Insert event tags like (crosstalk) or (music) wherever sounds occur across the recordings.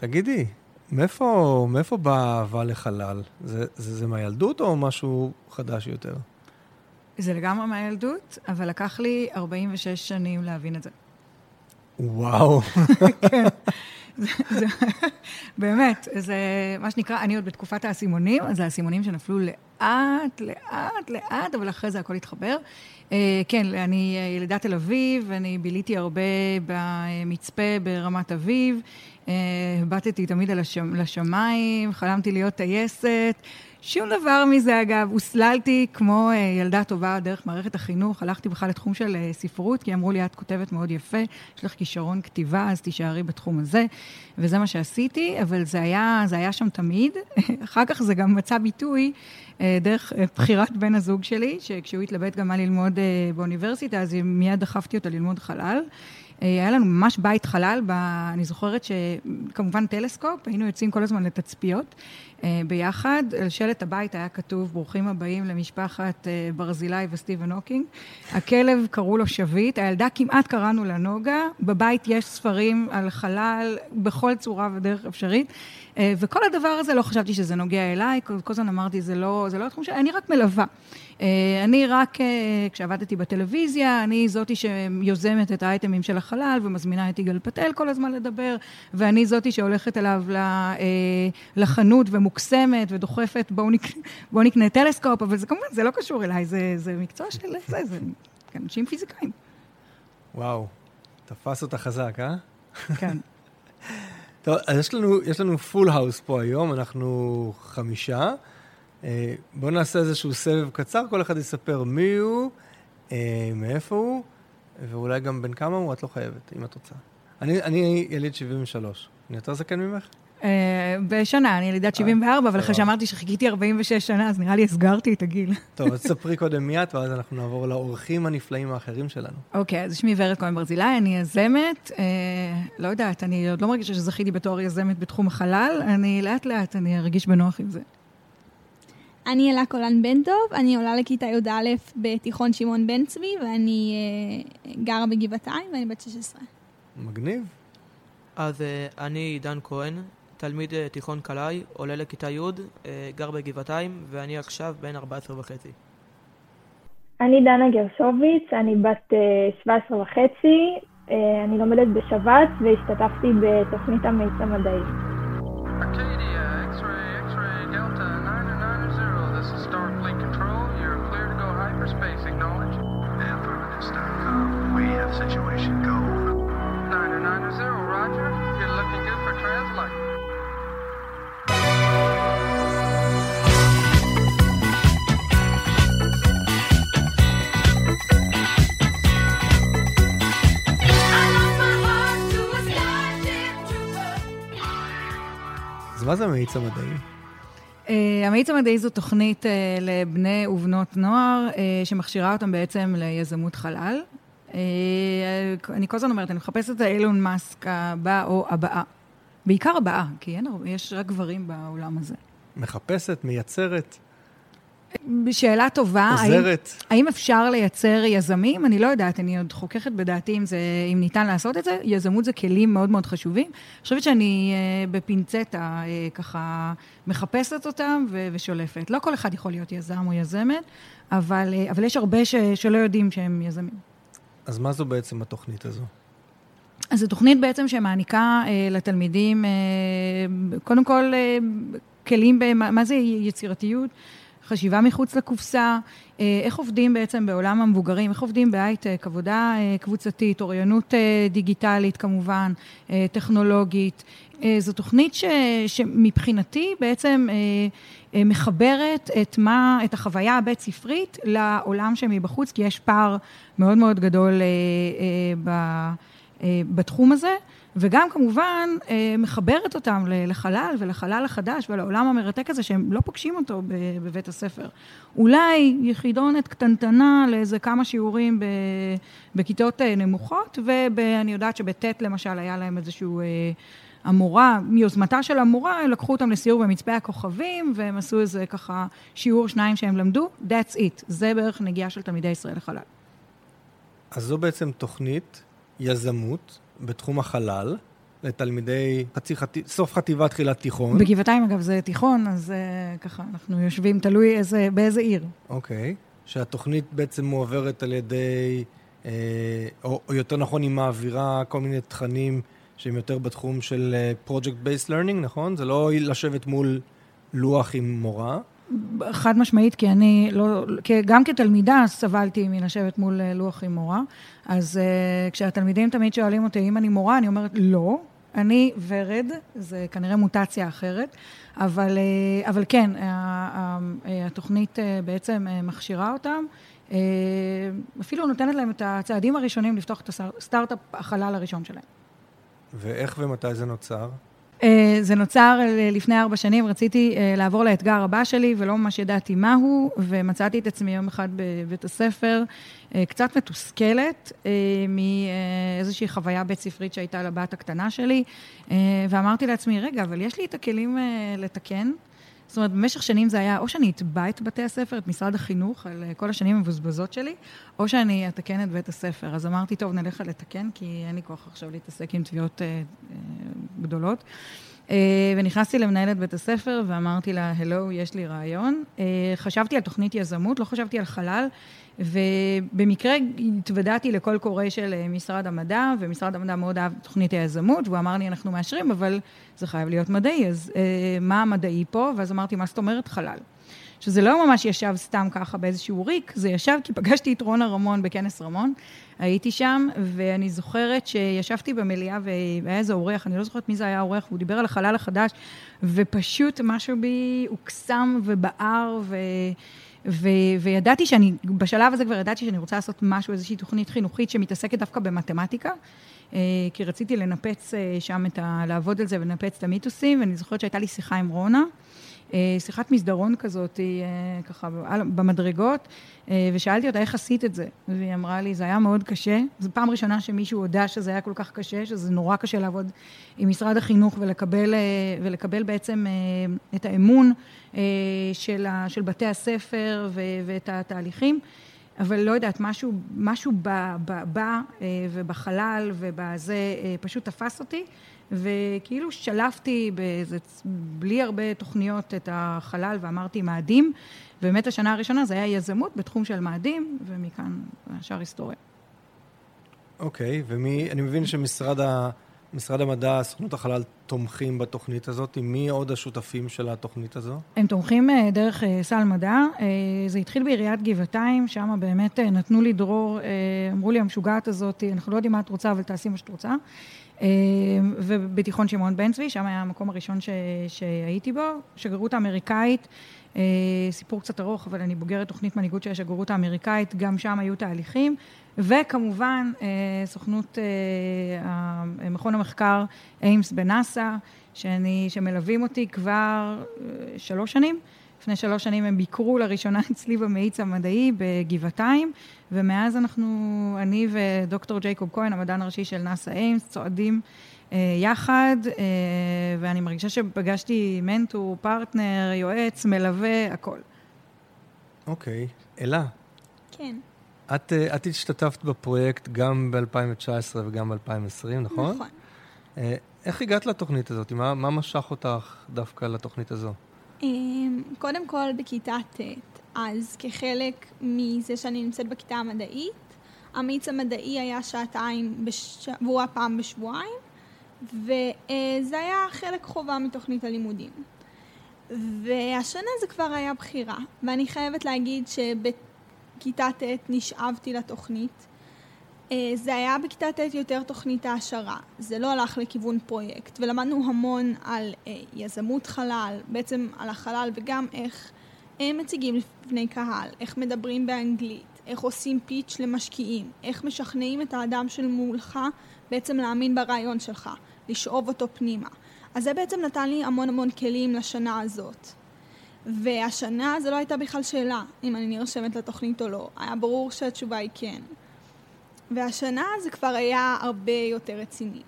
תגידי, מאיפה, מאיפה באה האהבה לחלל? זה, זה, זה מהילדות או משהו חדש יותר? זה לגמרי מהילדות, אבל לקח לי 46 שנים להבין את זה. וואו. (laughs) כן. באמת, זה מה שנקרא, אני עוד בתקופת האסימונים, אז האסימונים שנפלו לאט, לאט, לאט, אבל אחרי זה הכל התחבר. Uh, כן, אני ילידת תל אביב, אני ביליתי הרבה במצפה ברמת אביב, uh, הבטתי תמיד לשמיים, חלמתי להיות טייסת. שום דבר מזה, אגב. הוסללתי כמו uh, ילדה טובה דרך מערכת החינוך. הלכתי בכלל לתחום של uh, ספרות, כי אמרו לי, את כותבת מאוד יפה, יש לך כישרון כתיבה, אז תישארי בתחום הזה. וזה מה שעשיתי, אבל זה היה, זה היה שם תמיד. (laughs) אחר כך זה גם מצא ביטוי uh, דרך בחירת בן הזוג שלי, שכשהוא התלבט גם מה ללמוד באוניברסיטה, אז מיד דחפתי אותו ללמוד חלל. היה לנו ממש בית חלל, ב... אני זוכרת שכמובן טלסקופ, היינו יוצאים כל הזמן לתצפיות אה, ביחד. על שלט הבית היה כתוב, ברוכים הבאים למשפחת אה, ברזילי וסטיבן הוקינג. הכלב קראו לו שביט, הילדה כמעט קראנו לה נוגה. בבית יש ספרים על חלל בכל צורה ודרך אפשרית. אה, וכל הדבר הזה, לא חשבתי שזה נוגע אליי, כל הזמן אמרתי, זה לא, זה לא התחום שלי, אני רק מלווה. אני רק, כשעבדתי בטלוויזיה, אני זאתי שיוזמת את האייטמים של החלל ומזמינה את יגאל פטל כל הזמן לדבר, ואני זאתי שהולכת אליו לחנות ומ... מוקסמת ודוחפת, בואו נק... בוא נקנה טלסקופ, אבל זה כמובן, זה לא קשור אליי, זה, זה מקצוע של זה, זה אנשים פיזיקאים. וואו, תפס אותה חזק, אה? כן. (laughs) טוב, אז יש לנו, יש לנו full house פה היום, אנחנו חמישה. אה, בואו נעשה איזשהו סבב קצר, כל אחד יספר מי הוא, אה, מאיפה הוא, ואולי גם בן כמה הוא, את לא חייבת, אם את רוצה. אני, אני יליד 73. אני יותר זקן ממך? אה, בשנה, אני ילידת 74, אבל אחרי שאמרתי שחיכיתי 46 שנה, אז נראה לי הסגרתי את הגיל. (laughs) טוב, אז תספרי קודם מי את, ואז אנחנו נעבור לאורחים הנפלאים האחרים שלנו. אוקיי, אז שמי ורד כהן ברזילי, אני יזמת. אה, לא יודעת, אני עוד לא מרגישה שזכיתי בתור יזמת בתחום החלל, אני לאט-לאט, אני ארגיש בנוח עם זה. אני אלה קולן בן טוב, אני עולה לכיתה י"א בתיכון שמעון בן צבי, ואני אה, גרה בגבעתיים, ואני בת 16. מגניב. אז אני עידן כהן, תלמיד אה, תיכון קלעי, עולה לכיתה י', אה, גר בגבעתיים, ואני עכשיו בן 14 וחצי. אני דנה גרשוביץ, אני בת 17 אה, וחצי, אני לומדת בשבת והשתתפתי בתוכנית המאיץ המדעי. Situation מה זה המאיץ המדעי? Uh, המאיץ המדעי זו תוכנית uh, לבני ובנות נוער, uh, שמכשירה אותם בעצם ליזמות חלל. Uh, אני כל הזמן אומרת, אני מחפשת את האילון מאסק הבא או הבאה. בעיקר הבאה, כי אין, יש רק גברים בעולם הזה. מחפשת, מייצרת. שאלה טובה. עוזרת. האם, האם אפשר לייצר יזמים? אני לא יודעת, אני עוד חוככת בדעתי אם, זה, אם ניתן לעשות את זה. יזמות זה כלים מאוד מאוד חשובים. אני חושבת שאני אה, בפינצטה אה, ככה מחפשת אותם ו- ושולפת. לא כל אחד יכול להיות יזם או יזמת, אבל, אה, אבל יש הרבה ש- שלא יודעים שהם יזמים. אז מה זו בעצם התוכנית הזו? אז זו תוכנית בעצם שמעניקה אה, לתלמידים, אה, קודם כל, אה, כלים, במה, מה זה יצירתיות? חשיבה מחוץ לקופסה, אה, איך עובדים בעצם בעולם המבוגרים, איך עובדים בהייטק, עבודה אה, קבוצתית, אוריינות אה, דיגיטלית כמובן, טכנולוגית. זו תוכנית ש, שמבחינתי בעצם מחברת את, מה, את החוויה הבית ספרית לעולם שמבחוץ, כי יש פער מאוד מאוד גדול בתחום הזה. וגם כמובן אה, מחברת אותם לחלל ולחלל החדש ולעולם המרתק הזה שהם לא פוגשים אותו בבית הספר. אולי יחידונת קטנטנה לאיזה כמה שיעורים בכיתות אה, נמוכות, ואני יודעת שבט' למשל היה להם איזשהו... אה, המורה, מיוזמתה של המורה, הם לקחו אותם לסיור במצפה הכוכבים, והם עשו איזה ככה שיעור שניים שהם למדו, that's it. זה בערך נגיעה של תלמידי ישראל לחלל. אז זו בעצם תוכנית יזמות בתחום החלל, לתלמידי חצי חטי, סוף חטיבה, תחילת תיכון. בגבעתיים, אגב, זה תיכון, אז uh, ככה, אנחנו יושבים, תלוי איזה, באיזה עיר. אוקיי. שהתוכנית בעצם מועברת על ידי, אה, או, או יותר נכון, היא מעבירה כל מיני תכנים שהם יותר בתחום של uh, Project Based Learning, נכון? זה לא לשבת מול לוח עם מורה. חד משמעית, כי אני לא, גם כתלמידה סבלתי מלשבת מול לוח עם מורה. אז uh, כשהתלמידים תמיד שואלים אותי אם אני מורה, אני אומרת לא, אני ורד, זה כנראה מוטציה אחרת, אבל, uh, אבל כן, התוכנית בעצם מכשירה אותם. אפילו נותנת להם את הצעדים הראשונים לפתוח את הסטארט-אפ החלל הראשון שלהם. ואיך ומתי זה נוצר? אה, זה נוצר אה, לפני ארבע שנים, רציתי אה, לעבור לאתגר הבא שלי, ולא ממש ידעתי מהו, ומצאתי את עצמי יום אחד בבית הספר, קצת מתוסכלת מאיזושהי חוויה בית ספרית שהייתה לבת הקטנה שלי, ואמרתי לעצמי, רגע, אבל יש לי את הכלים לתקן. זאת אומרת, במשך שנים זה היה, או שאני אתבע את בתי הספר, את משרד החינוך, על כל השנים המבוזבזות שלי, או שאני אתקן את בית הספר. אז אמרתי, טוב, נלך לתקן, כי אין לי כוח עכשיו להתעסק עם תביעות אה, אה, גדולות. אה, ונכנסתי למנהלת בית הספר ואמרתי לה, הלו, יש לי רעיון. אה, חשבתי על תוכנית יזמות, לא חשבתי על חלל, ובמקרה התוודעתי לקול קורא של אה, משרד המדע, ומשרד המדע מאוד אהב תוכנית היזמות, והוא אמר לי, אנחנו מאשרים, אבל זה חייב להיות מדעי, אז מה המדעי פה? ואז אמרתי, מה זאת אומרת? חלל. שזה לא ממש ישב סתם ככה באיזשהו ריק, זה ישב כי פגשתי את רונה רמון בכנס רמון, הייתי שם, ואני זוכרת שישבתי במליאה והיה איזה אורח, אני לא זוכרת מי זה היה האורח, הוא דיבר על החלל החדש, ופשוט משהו בי הוקסם ובער, ו... ו- וידעתי שאני, בשלב הזה כבר ידעתי שאני רוצה לעשות משהו, איזושהי תוכנית חינוכית שמתעסקת דווקא במתמטיקה, אה, כי רציתי לנפץ אה, שם את ה... לעבוד על זה ולנפץ את המיתוסים, ואני זוכרת שהייתה לי שיחה עם רונה. אה, שיחת מסדרון כזאת, אה, ככה במדרגות, אה, ושאלתי אותה איך עשית את זה. והיא אמרה לי, זה היה מאוד קשה. זו פעם ראשונה שמישהו הודה שזה היה כל כך קשה, שזה נורא קשה לעבוד עם משרד החינוך ולקבל, ולקבל בעצם את האמון של, של בתי הספר ואת התהליכים. אבל לא יודעת, משהו, משהו בא ובחלל ובזה פשוט תפס אותי, וכאילו שלפתי באיזה, בלי הרבה תוכניות את החלל ואמרתי מאדים, ובאמת השנה הראשונה זה היה יזמות בתחום של מאדים, ומכאן השאר היסטוריה. אוקיי, okay, ומי, אני מבין שמשרד ה, משרד המדע, סוכנות החלל, תומכים בתוכנית הזאת. מי עוד השותפים של התוכנית הזו? הם תומכים אה, דרך אה, סל מדע. אה, זה התחיל בעיריית גבעתיים, שם באמת נתנו לי דרור, אמרו לי, המשוגעת הזאת, אנחנו לא יודעים מה את רוצה, אבל תעשי מה שאת רוצה. ובתיכון שמעון בן צבי, שם היה המקום הראשון ש, שהייתי בו, שגרירות האמריקאית, סיפור קצת ארוך, אבל אני בוגרת תוכנית מנהיגות של השגרירות האמריקאית, גם שם היו תהליכים, וכמובן אה, סוכנות, אה, מכון המחקר Ames בנאסא, שאני, שמלווים אותי כבר שלוש שנים. לפני שלוש שנים הם ביקרו לראשונה (laughs) אצלי במאיץ המדעי בגבעתיים, ומאז אנחנו, אני ודוקטור ג'ייקוב כהן, המדען הראשי של נאסא Ames, צועדים אה, יחד, אה, ואני מרגישה שפגשתי מנטור, פרטנר, יועץ, מלווה, הכל. אוקיי. Okay. אלה. כן. את, אה, את השתתפת בפרויקט גם ב-2019 וגם ב-2020, נכון? נכון. אה, איך הגעת לתוכנית הזאת? מה, מה משך אותך דווקא לתוכנית הזו? אמ, קודם כל בכיתה ט', אז כחלק מזה שאני נמצאת בכיתה המדעית, המיץ המדעי היה שעתיים בשבוע, פעם בשבועיים, וזה היה חלק חובה מתוכנית הלימודים. והשנה זה כבר היה בחירה, ואני חייבת להגיד שבכיתה ט' נשאבתי לתוכנית. אה, זה היה בכיתה ט' יותר תוכנית העשרה, זה לא הלך לכיוון פרויקט, ולמדנו המון על אה, יזמות חלל, בעצם על החלל וגם איך הם מציגים לפני קהל, איך מדברים באנגלית, איך עושים פיץ' למשקיעים, איך משכנעים את האדם של מולך בעצם להאמין ברעיון שלך, לשאוב אותו פנימה. אז זה בעצם נתן לי המון המון כלים לשנה הזאת. והשנה זה לא הייתה בכלל שאלה אם אני נרשמת לתוכנית או לא, היה ברור שהתשובה היא כן. והשנה זה כבר היה הרבה יותר רציני.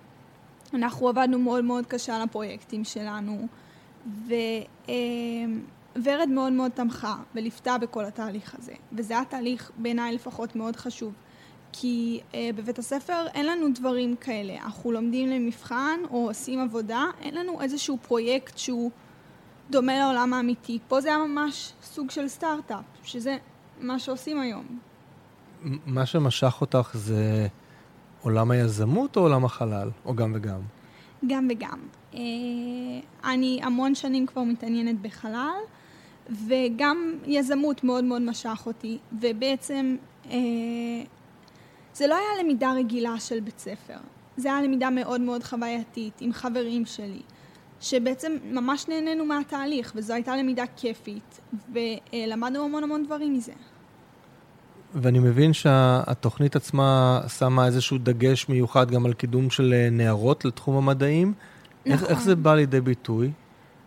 אנחנו עבדנו מאוד מאוד קשה על הפרויקטים שלנו, וורד מאוד מאוד תמכה וליוותה בכל התהליך הזה, וזה היה תהליך בעיניי לפחות מאוד חשוב. כי אה, בבית הספר אין לנו דברים כאלה. אנחנו לומדים למבחן או עושים עבודה, אין לנו איזשהו פרויקט שהוא דומה לעולם האמיתי. פה זה היה ממש סוג של סטארט-אפ, שזה מה שעושים היום. מה שמשך אותך זה עולם היזמות או עולם החלל? או גם וגם? גם וגם. אה, אני המון שנים כבר מתעניינת בחלל, וגם יזמות מאוד מאוד משך אותי, ובעצם אה, זה לא היה למידה רגילה של בית ספר, זה היה למידה מאוד מאוד חווייתית עם חברים שלי, שבעצם ממש נהנינו מהתהליך, וזו הייתה למידה כיפית, ולמדנו המון המון דברים מזה. ואני מבין שהתוכנית עצמה שמה איזשהו דגש מיוחד גם על קידום של אה, נערות לתחום המדעים. נכון. איך, איך זה בא לידי ביטוי?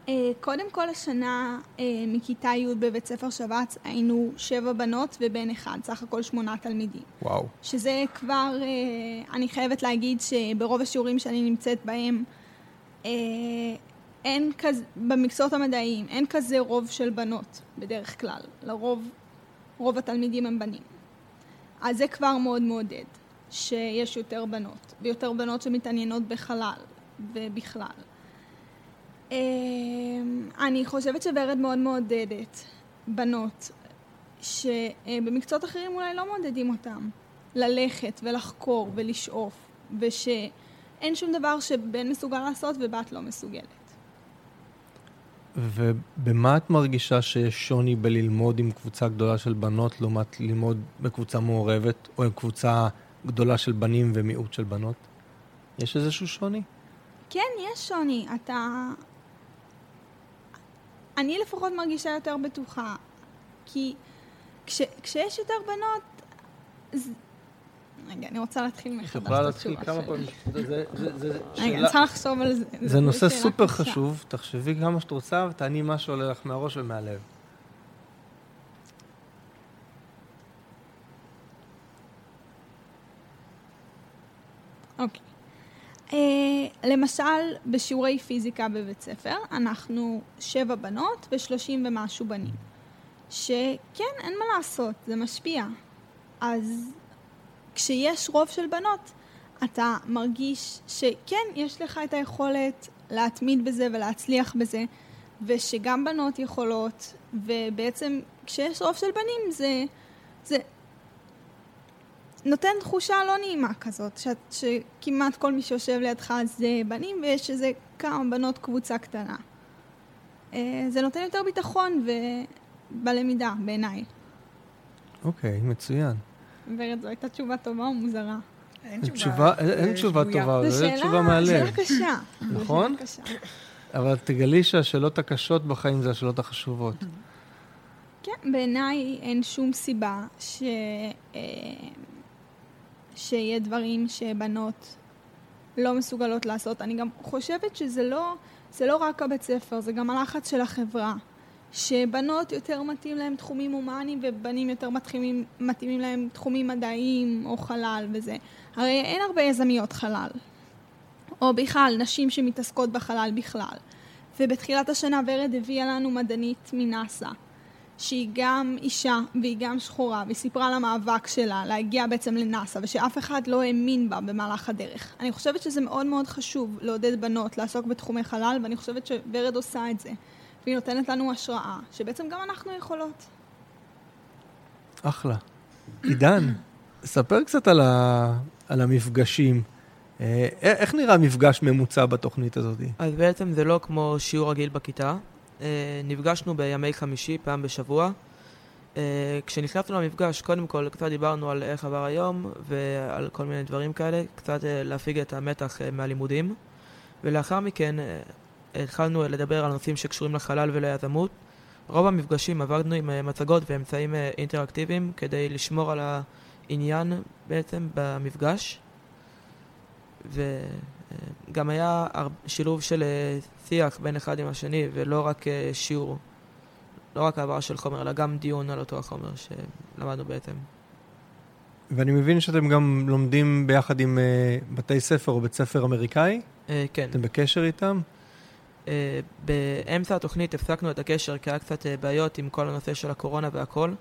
אה, קודם כל השנה אה, מכיתה י' בבית ספר שבץ היינו שבע בנות ובן אחד, סך הכל שמונה תלמידים. וואו. שזה כבר, אני חייבת להגיד שברוב השיעורים שאני נמצאת בהם, אין כזה, במקצועות המדעיים, אין כזה רוב של בנות בדרך כלל. לרוב, רוב התלמידים הם בנים. אז זה כבר מאוד מעודד, שיש יותר בנות, ויותר בנות שמתעניינות בחלל ובכלל. אמ, אני חושבת שוורד מאוד מעודדת בנות שבמקצועות אחרים אולי לא מעודדים אותם ללכת ולחקור ולשאוף ושאין שום דבר שבן מסוגל לעשות ובת לא מסוגלת. ובמה את מרגישה שיש שוני בללמוד עם קבוצה גדולה של בנות לעומת ללמוד בקבוצה מעורבת, או עם קבוצה גדולה של בנים ומיעוט של בנות? יש איזשהו שוני? כן, יש שוני. אתה... אני לפחות מרגישה יותר בטוחה, כי כש... כשיש יותר בנות, רגע, אני רוצה להתחיל מחדש את יכולה להתחיל כמה פעמים. זה שאלה... אני רוצה לחשוב על זה. זה נושא סופר חשוב, תחשבי כמה שאת רוצה ותעני מה שעולה לך מהראש ומהלב. אוקיי. אה, למשל, בשיעורי פיזיקה בבית ספר, אנחנו שבע בנות ושלושים ומשהו בנים. שכן, אין מה לעשות, זה משפיע. אז כשיש רוב של בנות, אתה מרגיש שכן, יש לך את היכולת להתמיד בזה ולהצליח בזה, ושגם בנות יכולות, ובעצם כשיש רוב של בנים זה, זה נותן תחושה לא נעימה כזאת, ש, שכמעט כל מי שיושב לידך זה בנים ויש איזה כמה בנות קבוצה קטנה. אה, זה נותן יותר ביטחון בלמידה בעיניי. אוקיי, okay, מצוין. ורד, זו הייתה תשובה טובה או מוזרה? אין תשובה, אין תשובה טובה, זו תשובה מהלב. זו שאלה קשה. (laughs) נכון? אבל תגלי שהשאלות הקשות בחיים זה השאלות החשובות. כן, בעיניי אין שום סיבה ש... אה, שיהיה דברים שבנות לא מסוגלות לעשות. אני גם חושבת שזה לא, לא רק הבית ספר, זה גם הלחץ של החברה. שבנות יותר מתאים להם תחומים הומניים ובנים יותר מתחימים, מתאימים להם תחומים מדעיים או חלל וזה. הרי אין הרבה יזמיות חלל. או בכלל, נשים שמתעסקות בחלל בכלל. ובתחילת השנה ורד הביאה לנו מדענית מנאסא, שהיא גם אישה והיא גם שחורה, והיא סיפרה על המאבק שלה להגיע בעצם לנאסא, ושאף אחד לא האמין בה במהלך הדרך. אני חושבת שזה מאוד מאוד חשוב לעודד בנות לעסוק בתחומי חלל, ואני חושבת שורד עושה את זה. והיא נותנת לנו השראה, שבעצם גם אנחנו יכולות. אחלה. עידן, ספר קצת על, ה... על המפגשים. אה, איך נראה מפגש ממוצע בתוכנית הזאת? אז בעצם זה לא כמו שיעור רגיל בכיתה. אה, נפגשנו בימי חמישי, פעם בשבוע. אה, כשנכנסנו למפגש, קודם כל קצת דיברנו על איך עבר היום ועל כל מיני דברים כאלה, קצת להפיג את המתח מהלימודים. ולאחר מכן התחלנו לדבר על נושאים שקשורים לחלל וליזמות. רוב המפגשים עבדנו עם אה, מצגות ואמצעים אה, אינטראקטיביים כדי לשמור על העניין בעצם במפגש. וגם היה שילוב של אה, שיח בין אחד עם השני ולא רק שיעור, לא רק העברה של חומר, אלא גם דיון על אותו החומר שלמדנו בעצם. ואני מבין שאתם גם לומדים ביחד עם בתי ספר או בית ספר אמריקאי? כן. אתם בקשר איתם? אה, באמצע התוכנית הפסקנו את הקשר כי היה קצת אה, בעיות עם כל הנושא של הקורונה והכל.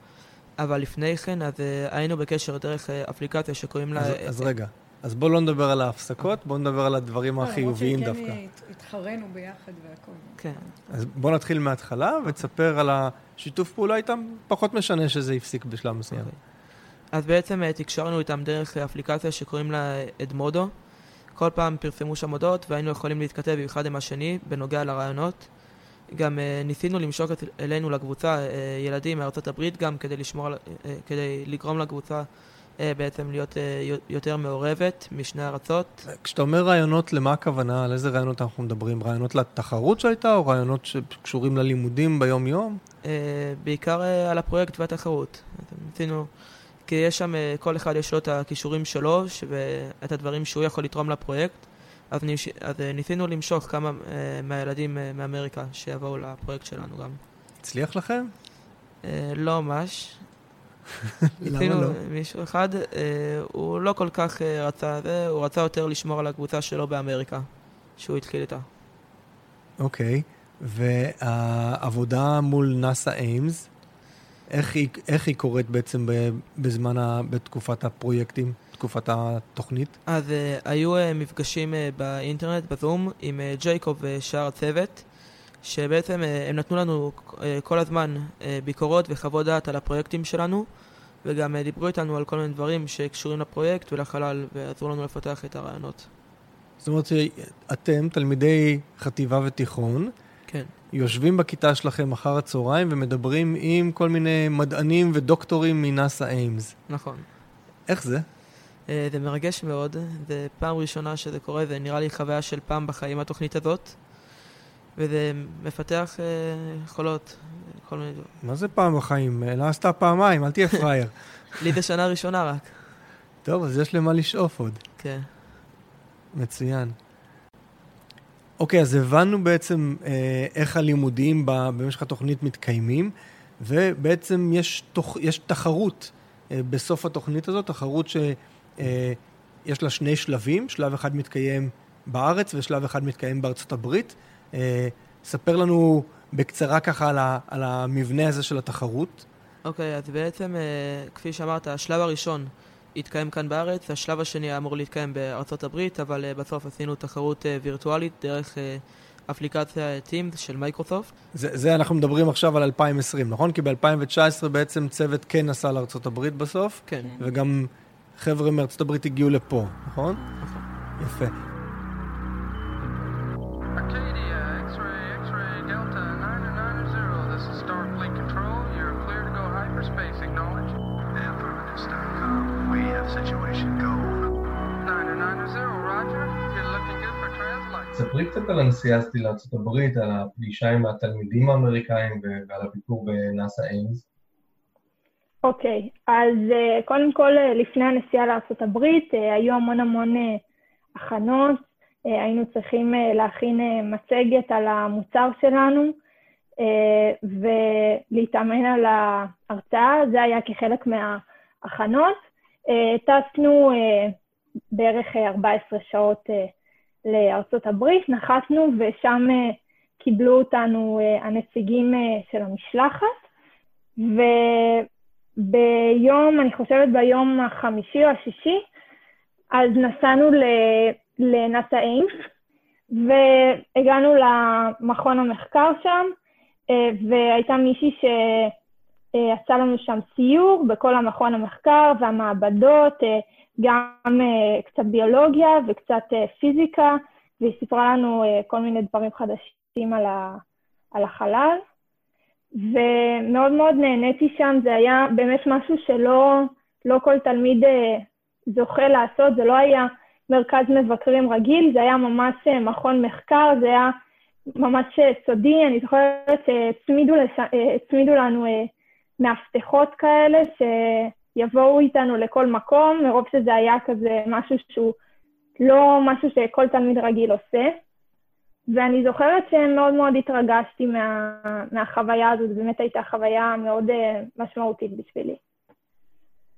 אבל לפני כן, אז אה, היינו בקשר דרך אה, אפליקציה שקוראים לה... אז, אה, אז רגע, אז בואו לא נדבר על ההפסקות, בואו נדבר על הדברים לא, החיוביים למרות דווקא. שכן התחרנו ביחד והכל. כן. אז בואו נתחיל מההתחלה ותספר על השיתוף פעולה איתם, פחות משנה שזה הפסיק בשלב מסוים. אוקיי. אז בעצם תקשרנו איתם דרך אפליקציה שקוראים לה אדמודו. כל פעם פרסמו שם הודעות והיינו יכולים להתכתב אחד עם השני בנוגע לרעיונות. גם אה, ניסינו למשוך את- אלינו לקבוצה אה, ילדים מארצות הברית גם כדי לשמור, אה, כדי לגרום לקבוצה בעצם להיות יו- יותר מעורבת משני ארצות. כשאתה אומר רעיונות, למה הכוונה? על איזה רעיונות אנחנו מדברים? רעיונות לתחרות שהייתה, או רעיונות שקשורים ללימודים ביום-יום? בעיקר על הפרויקט והתחרות. ניסינו, כי יש שם, אה, כל אחד יש לו את הכישורים שלו ואת הדברים שהוא יכול לתרום לפרויקט. אז, ניש, אז אה, ניסינו למשוך כמה אה, מהילדים מאמריקה שיבואו לפרויקט שלנו גם. הצליח לכם? לא ממש. (laughs) למה לא? מישהו אחד, הוא לא כל כך רצה זה, הוא רצה יותר לשמור על הקבוצה שלו באמריקה, שהוא התחיל איתה. אוקיי. והעבודה מול נאסא איימס, איך היא, איך היא קורית בעצם בזמן, ה, בתקופת הפרויקטים, תקופת התוכנית? אז uh, היו uh, מפגשים uh, באינטרנט, בזום, עם uh, ג'ייקוב ושאר הצוות, שבעצם uh, הם נתנו לנו uh, כל הזמן uh, ביקורות וחוות דעת על הפרויקטים שלנו, וגם uh, דיברו איתנו על כל מיני דברים שקשורים לפרויקט ולחלל, ועזרו לנו לפתח את הרעיונות. זאת אומרת שאתם, תלמידי חטיבה ותיכון. יושבים בכיתה שלכם אחר הצהריים ומדברים עם כל מיני מדענים ודוקטורים מנאסא איימס. נכון. איך זה? Uh, זה מרגש מאוד, זה פעם ראשונה שזה קורה, זה נראה לי חוויה של פעם בחיים התוכנית הזאת, וזה מפתח uh, יכולות, כל מיני דברים. מה זה פעם בחיים? אלא עשתה פעמיים, אל תהיה פראייר. (laughs) לי זה שנה ראשונה רק, טוב, אז יש למה לשאוף עוד. כן. מצוין. אוקיי, אז הבנו בעצם אה, איך הלימודים במשך התוכנית מתקיימים, ובעצם יש, תוך, יש תחרות אה, בסוף התוכנית הזאת, תחרות שיש לה שני שלבים, שלב אחד מתקיים בארץ ושלב אחד מתקיים בארצות הברית. אה, ספר לנו בקצרה ככה על, ה, על המבנה הזה של התחרות. אוקיי, אז בעצם, אה, כפי שאמרת, השלב הראשון התקיים כאן בארץ, השלב השני היה אמור להתקיים בארצות הברית, אבל אה, בסוף עשינו תחרות אה, וירטואלית דרך אה, אפליקציה Teams של מייקרוסופט. זה, זה אנחנו מדברים עכשיו על 2020, נכון? כי ב-2019 בעצם צוות כן נסע לארצות הברית בסוף. כן. וגם חבר'ה מארצות הברית הגיעו לפה, נכון? נכון. יפה. Arcadia, ספרי קצת על הנסיעה הזאת לארצות הברית, על הפגישה עם התלמידים האמריקאים ועל הביקור בנאסא איימס. אוקיי, אז אה, קודם כל, אה, לפני הנסיעה לארה"ב, היו המון המון אה, הכנות. אה, היינו צריכים אה, להכין אה, מצגת על המוצר שלנו אה, ולהתאמן על ההרצאה, זה היה כחלק מההכנות. אה, טסנו אה, בערך אה, 14 שעות אה, לארצות הברית, נחתנו ושם אה, קיבלו אותנו אה, הנציגים אה, של המשלחת. ו... ביום, אני חושבת ביום החמישי או השישי, אז נסענו ל- לנאסא איימס, והגענו למכון המחקר שם, אה, והייתה מישהי שעשה לנו שם סיור בכל המכון המחקר והמעבדות, אה, גם אה, קצת ביולוגיה וקצת אה, פיזיקה, והיא סיפרה לנו אה, כל מיני דברים חדשים על, החלל. ומאוד מאוד נהניתי שם, זה היה באמת משהו שלא לא כל תלמיד אה, זוכה לעשות, זה לא היה מרכז מבקרים רגיל, זה היה ממש אה, מכון מחקר, זה היה ממש אה, סודי, אני זוכרת שהצמידו. אה, לנו אה, מאבטחות כאלה שיבואו איתנו לכל מקום, מרוב שזה היה כזה משהו שהוא לא משהו שכל תלמיד רגיל עושה. ואני זוכרת שמאוד מאוד התרגשתי מה, מהחוויה הזאת, זו באמת הייתה חוויה מאוד uh, משמעותית בשבילי.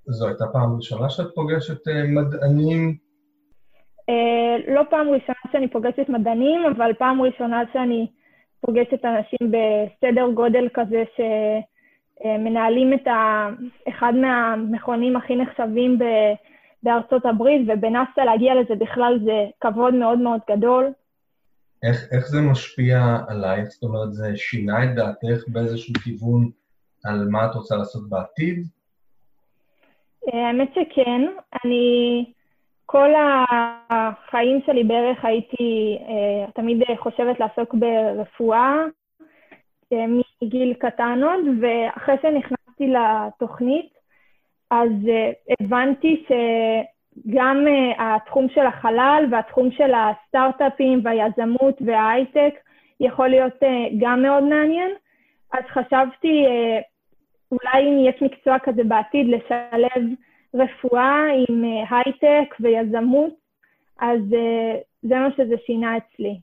זו הייתה פעם ראשונה שאת פוגשת uh, מדענים? Uh, לא פעם ראשונה שאני פוגשת מדענים, אבל פעם ראשונה שאני פוגשת אנשים בסדר גודל כזה ש, אה, מנהלים את ה... אחד מהמכונים הכי נחשבים ב... בארצות הברית, ובנאס"א להגיע לזה בכלל זה כבוד מאוד מאוד גדול. איך, איך זה משפיע עלייך? זאת אומרת, זה שינה את דעתך באיזשהו כיוון על מה את רוצה לעשות בעתיד? אה, האמת שכן. אני כל החיים שלי בערך הייתי אה, תמיד חושבת לעסוק ברפואה מגיל קטן עוד, ואחרי שנכנסתי לתוכנית, אז הבנתי שגם התחום של החלל והתחום של הסטארט-אפים והיזמות וההייטק יכול להיות גם מאוד מעניין. אז חשבתי, אולי אם יש מקצוע כזה בעתיד, לשלב רפואה עם אה, הייטק ויזמות, אז אה, זה מה שזה שינה אצלי.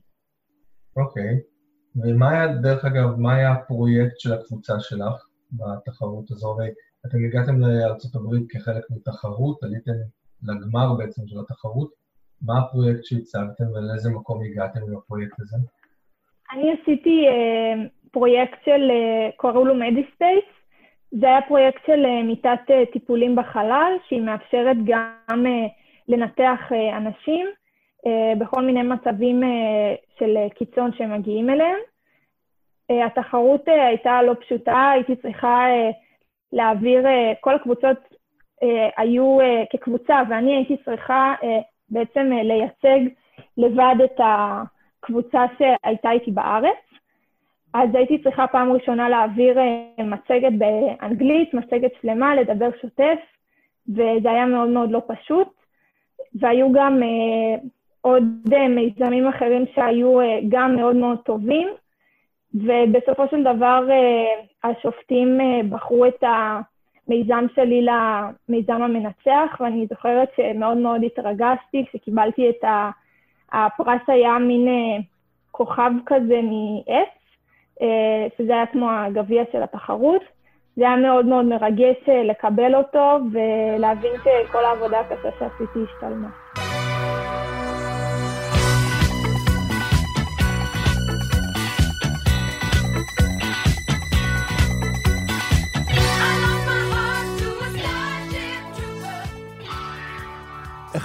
אוקיי. ומה היה, דרך אגב, מה היה הפרויקט של הקבוצה שלך בתחרות הזו? הרי אתם הגעתם לארה"ב כחלק מתחרות, עליתם לגמר בעצם של התחרות. מה הפרויקט שהצגתם ולאיזה מקום הגעתם עם הפרויקט הזה? אני עשיתי אה, פרויקט של, אה, קראו לו מדיספייס, זה היה פרויקט של אה, מיטת אה, טיפולים בחלל, שהיא מאפשרת גם אה, לנתח אנשים בכל מיני מצבים של קיצון שהם מגיעים אליהם. התחרות הייתה לא פשוטה, הייתי צריכה להעביר, כל הקבוצות היו כקבוצה, ואני הייתי צריכה בעצם לייצג לבד את הקבוצה שהייתה איתי בארץ. אז הייתי צריכה פעם ראשונה להעביר אה, מצגת באנגלית, מצגת שלמה, לדבר שוטף, וזה היה מאוד מאוד לא פשוט. והיו גם אה, עוד אה, מיזמים אחרים שהיו אה, גם מאוד מאוד טובים, ובסופו של דבר אה, השופטים בחרו את המיזם שלי למיזם המנצח, ואני זוכרת שמאוד מאוד התרגשתי כשקיבלתי את ה... הפרס היה מין כוכב כזה מעץ, שזה היה כמו הגביע של התחרות. זה היה מאוד מאוד מרגש לקבל אותו ולהבין שכל העבודה הקשה שעשיתי השתלמה.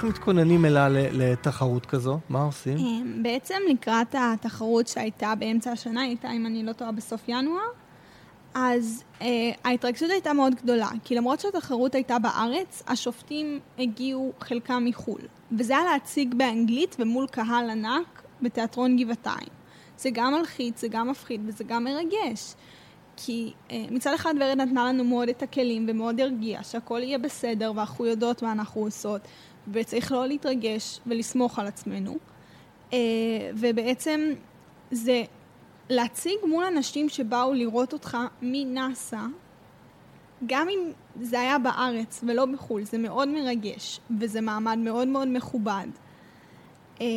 איך מתכוננים אליה לתחרות כזו? מה עושים? אמ, בעצם לקראת התחרות שהייתה באמצע השנה, הייתה, אם אני לא טועה, בסוף ינואר, אז אה, ההתרגשות הייתה מאוד גדולה, כי למרות שהתחרות הייתה בארץ, השופטים הגיעו חלקם מחו"ל. וזה היה להציג באנגלית ומול קהל ענק בתיאטרון גבעתיים. זה גם מלחיץ, זה גם מפחיד וזה גם מרגש. כי אה, מצד אחד ורד נתנה לנו מאוד את הכלים ומאוד הרגיע שהכל יהיה בסדר ואנחנו יודעות מה אנחנו עושות וצריך לא להתרגש ולסמוך על עצמנו. אה, ובעצם זה להציג מול אנשים שבאו לראות אותך מנאסא, גם אם זה היה בארץ ולא בחו"ל, זה מאוד מרגש, וזה מעמד מאוד מאוד מכובד. אה,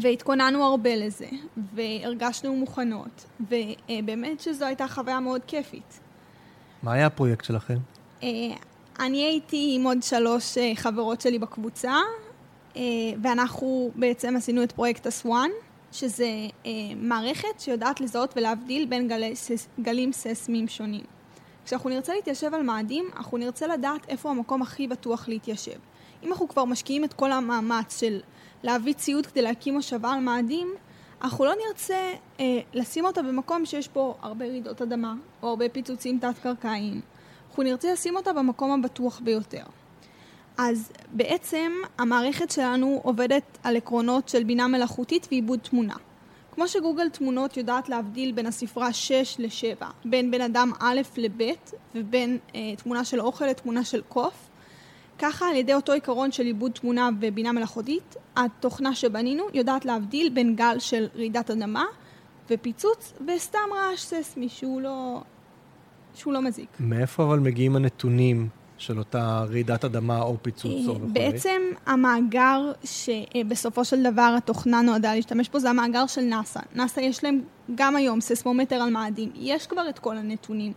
והתכוננו הרבה לזה, והרגשנו מוכנות, ובאמת שזו הייתה חוויה מאוד כיפית. מה היה הפרויקט שלכם? אני הייתי עם עוד שלוש אה, חברות שלי בקבוצה, אה, ואנחנו בעצם עשינו את פרויקט אסואן, שזה אה, מערכת שיודעת לזהות ולהבדיל בין גלי, גלים ססמיים שונים. כשאנחנו נרצה להתיישב על מאדים, אנחנו נרצה לדעת איפה המקום הכי בטוח להתיישב. אם אנחנו כבר משקיעים את כל המאמץ של להביא ציוד כדי להקים מושבה על מאדים, אנחנו לא נרצה אה, לשים אותה במקום שיש בו הרבה רעידות אדמה, או הרבה פיצוצים תת-קרקעיים, אנחנו נרצה לשים אותה במקום הבטוח ביותר. אז בעצם המערכת שלנו עובדת על עקרונות של בינה מלאכותית ועיבוד תמונה. כמו שגוגל תמונות יודעת להבדיל בין הספרה 6 ל-7, בין בן אדם א' לב' ובין אה, תמונה של אוכל לתמונה של קוף, ככה על ידי אותו עיקרון של עיבוד תמונה ובינה מלאכותית, התוכנה שבנינו יודעת להבדיל בין גל של רעידת אדמה ופיצוץ וסתם רעש ססמי שהוא לא, שהוא לא מזיק. מאיפה אבל מגיעים הנתונים של אותה רעידת אדמה או פיצוץ או וכו'? בעצם המאגר שבסופו של דבר התוכנה נועדה להשתמש בו זה המאגר של נאס"א. נאס"א יש להם גם היום ססמומטר על מאדים. יש כבר את כל הנתונים.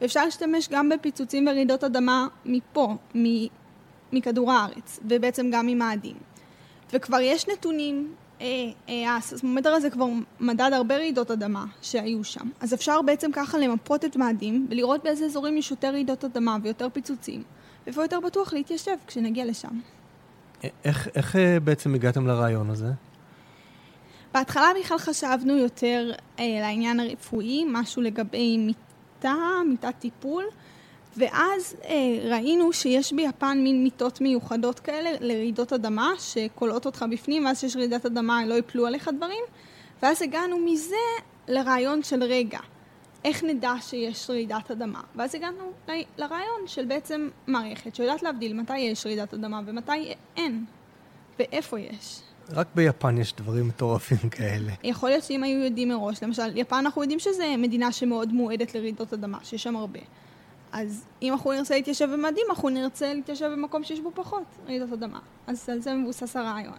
ואפשר להשתמש גם בפיצוצים ורעידות אדמה מפה, מכדור הארץ, ובעצם גם ממאדים. וכבר יש נתונים אה, אה, הססמומטר הזה כבר מדד הרבה רעידות אדמה שהיו שם. אז אפשר בעצם ככה למפות את מאדים ולראות באיזה אזורים יש יותר רעידות אדמה ויותר פיצוצים, ואיפה יותר בטוח להתיישב כשנגיע לשם. איך, איך אה, בעצם הגעתם לרעיון הזה? בהתחלה בכלל חשבנו יותר אה, לעניין הרפואי, משהו לגבי מיטה, מיטת טיפול, ואז אה, ראינו שיש ביפן מין מיטות מיוחדות כאלה לרעידות אדמה, שכולאות אותך בפנים, ואז שיש רעידת אדמה, לא יפלו עליך דברים, ואז הגענו מזה לרעיון של רגע, איך נדע שיש רעידת אדמה? ואז הגענו ל- לרעיון של בעצם מערכת שיודעת להבדיל מתי יש רעידת אדמה ומתי אין, ואיפה יש. רק ביפן יש דברים מטורפים (laughs) כאלה. יכול להיות שאם היו יודעים מראש, למשל, יפן אנחנו יודעים שזו מדינה שמאוד מועדת לרעידות אדמה, שיש שם הרבה. אז אם אנחנו נרצה להתיישב במאדים, אנחנו נרצה להתיישב במקום שיש בו פחות רעידות אדמה. אז על זה מבוסס הרעיון.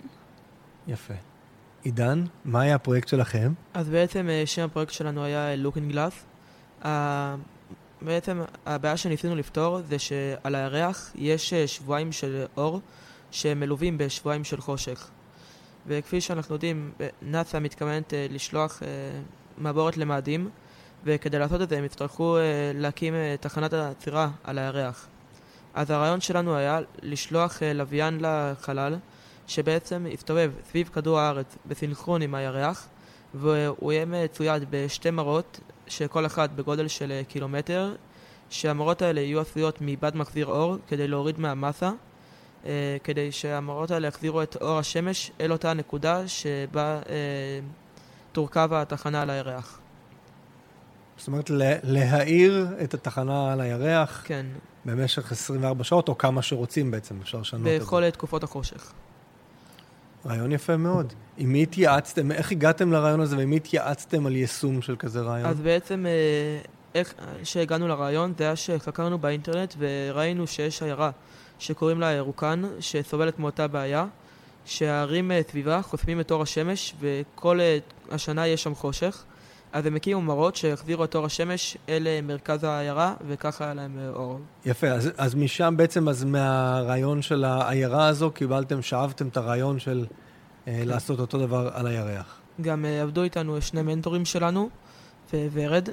יפה. עידן, מה היה הפרויקט שלכם? אז בעצם אה, שם הפרויקט שלנו היה Looking Glass. ה- בעצם הבעיה שניסינו לפתור זה שעל הירח יש אה, שבועיים של אור שמלווים בשבועיים של חושך. וכפי שאנחנו יודעים, נאס"א מתכוונת לשלוח אה, מעבורת למאדים, וכדי לעשות את זה הם יצטרכו אה, להקים אה, תחנת עצירה על הירח. אז הרעיון שלנו היה לשלוח אה, לוויין לחלל, שבעצם יסתובב סביב כדור הארץ בסינכרון עם הירח, והוא יהיה מצויד בשתי מראות, שכל אחת בגודל של קילומטר, שהמראות האלה יהיו עשויות מבד מחזיר אור כדי להוריד מהמסה, כדי שהמראות האלה יחזירו את אור השמש אל אותה נקודה שבה תורכב התחנה על הירח. זאת אומרת, לה- להאיר את התחנה על הירח כן, במשך 24 שעות, או כמה שרוצים בעצם, אפשר לשנות את בכל תקופות החושך. זה. רעיון יפה מאוד. עם מי התייעצתם, איך הגעתם לרעיון הזה, ועם מי התייעצתם על יישום של כזה רעיון? אז בעצם, אה, איך שהגענו לרעיון, זה היה שחקרנו באינטרנט וראינו שיש עיירה שקוראים לה ירוקן, שסובלת מאותה בעיה, שהערים אה, סביבה חוסמים את אור השמש וכל אה, השנה יש שם חושך. אז הם הקימו מראות שהחזירו את אור השמש אל אה, מרכז העיירה, וככה היה להם אה, אור. יפה, אז, אז משם בעצם, אז מהרעיון של העיירה הזו, קיבלתם, שאבתם את הרעיון של אה, לעשות אותו דבר על הירח. גם אה, עבדו איתנו שני מנטורים שלנו, וורד.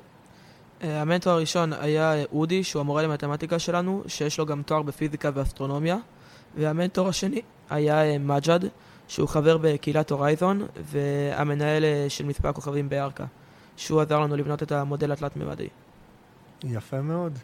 אה, המנטור הראשון היה אודי, שהוא המורה למתמטיקה שלנו, שיש לו גם תואר בפיזיקה ואסטרונומיה. והמנטור השני היה מג'ד, שהוא חבר בקהילת הורייזון, והמנהל של מספר הכוכבים בירכא, שהוא עזר לנו לבנות את המודל התלת-ממדי. יפה מאוד.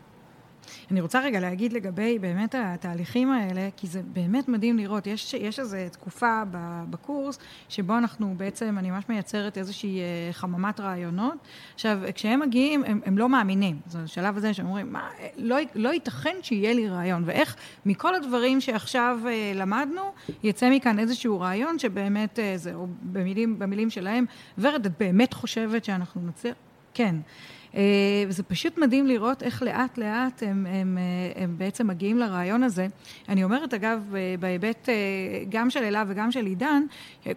אני רוצה רגע להגיד לגבי באמת התהליכים האלה, כי זה באמת מדהים לראות. יש, יש איזו תקופה בקורס שבו אנחנו בעצם, אני ממש מייצרת איזושהי אה, חממת רעיונות. עכשיו, כשהם מגיעים, הם, הם לא מאמינים. זה השלב הזה שהם אומרים, מה, לא, לא ייתכן שיהיה לי רעיון. ואיך מכל הדברים שעכשיו אה, למדנו, יצא מכאן איזשהו רעיון שבאמת, אה, זה, או במילים, במילים שלהם, ורד, את באמת חושבת שאנחנו נצליח? כן. אה, וזה פשוט מדהים לראות איך לאט לאט הם, הם, אה, הם בעצם מגיעים לרעיון הזה. אני אומרת, אגב, אה, בהיבט אה, גם של אלה וגם של עידן,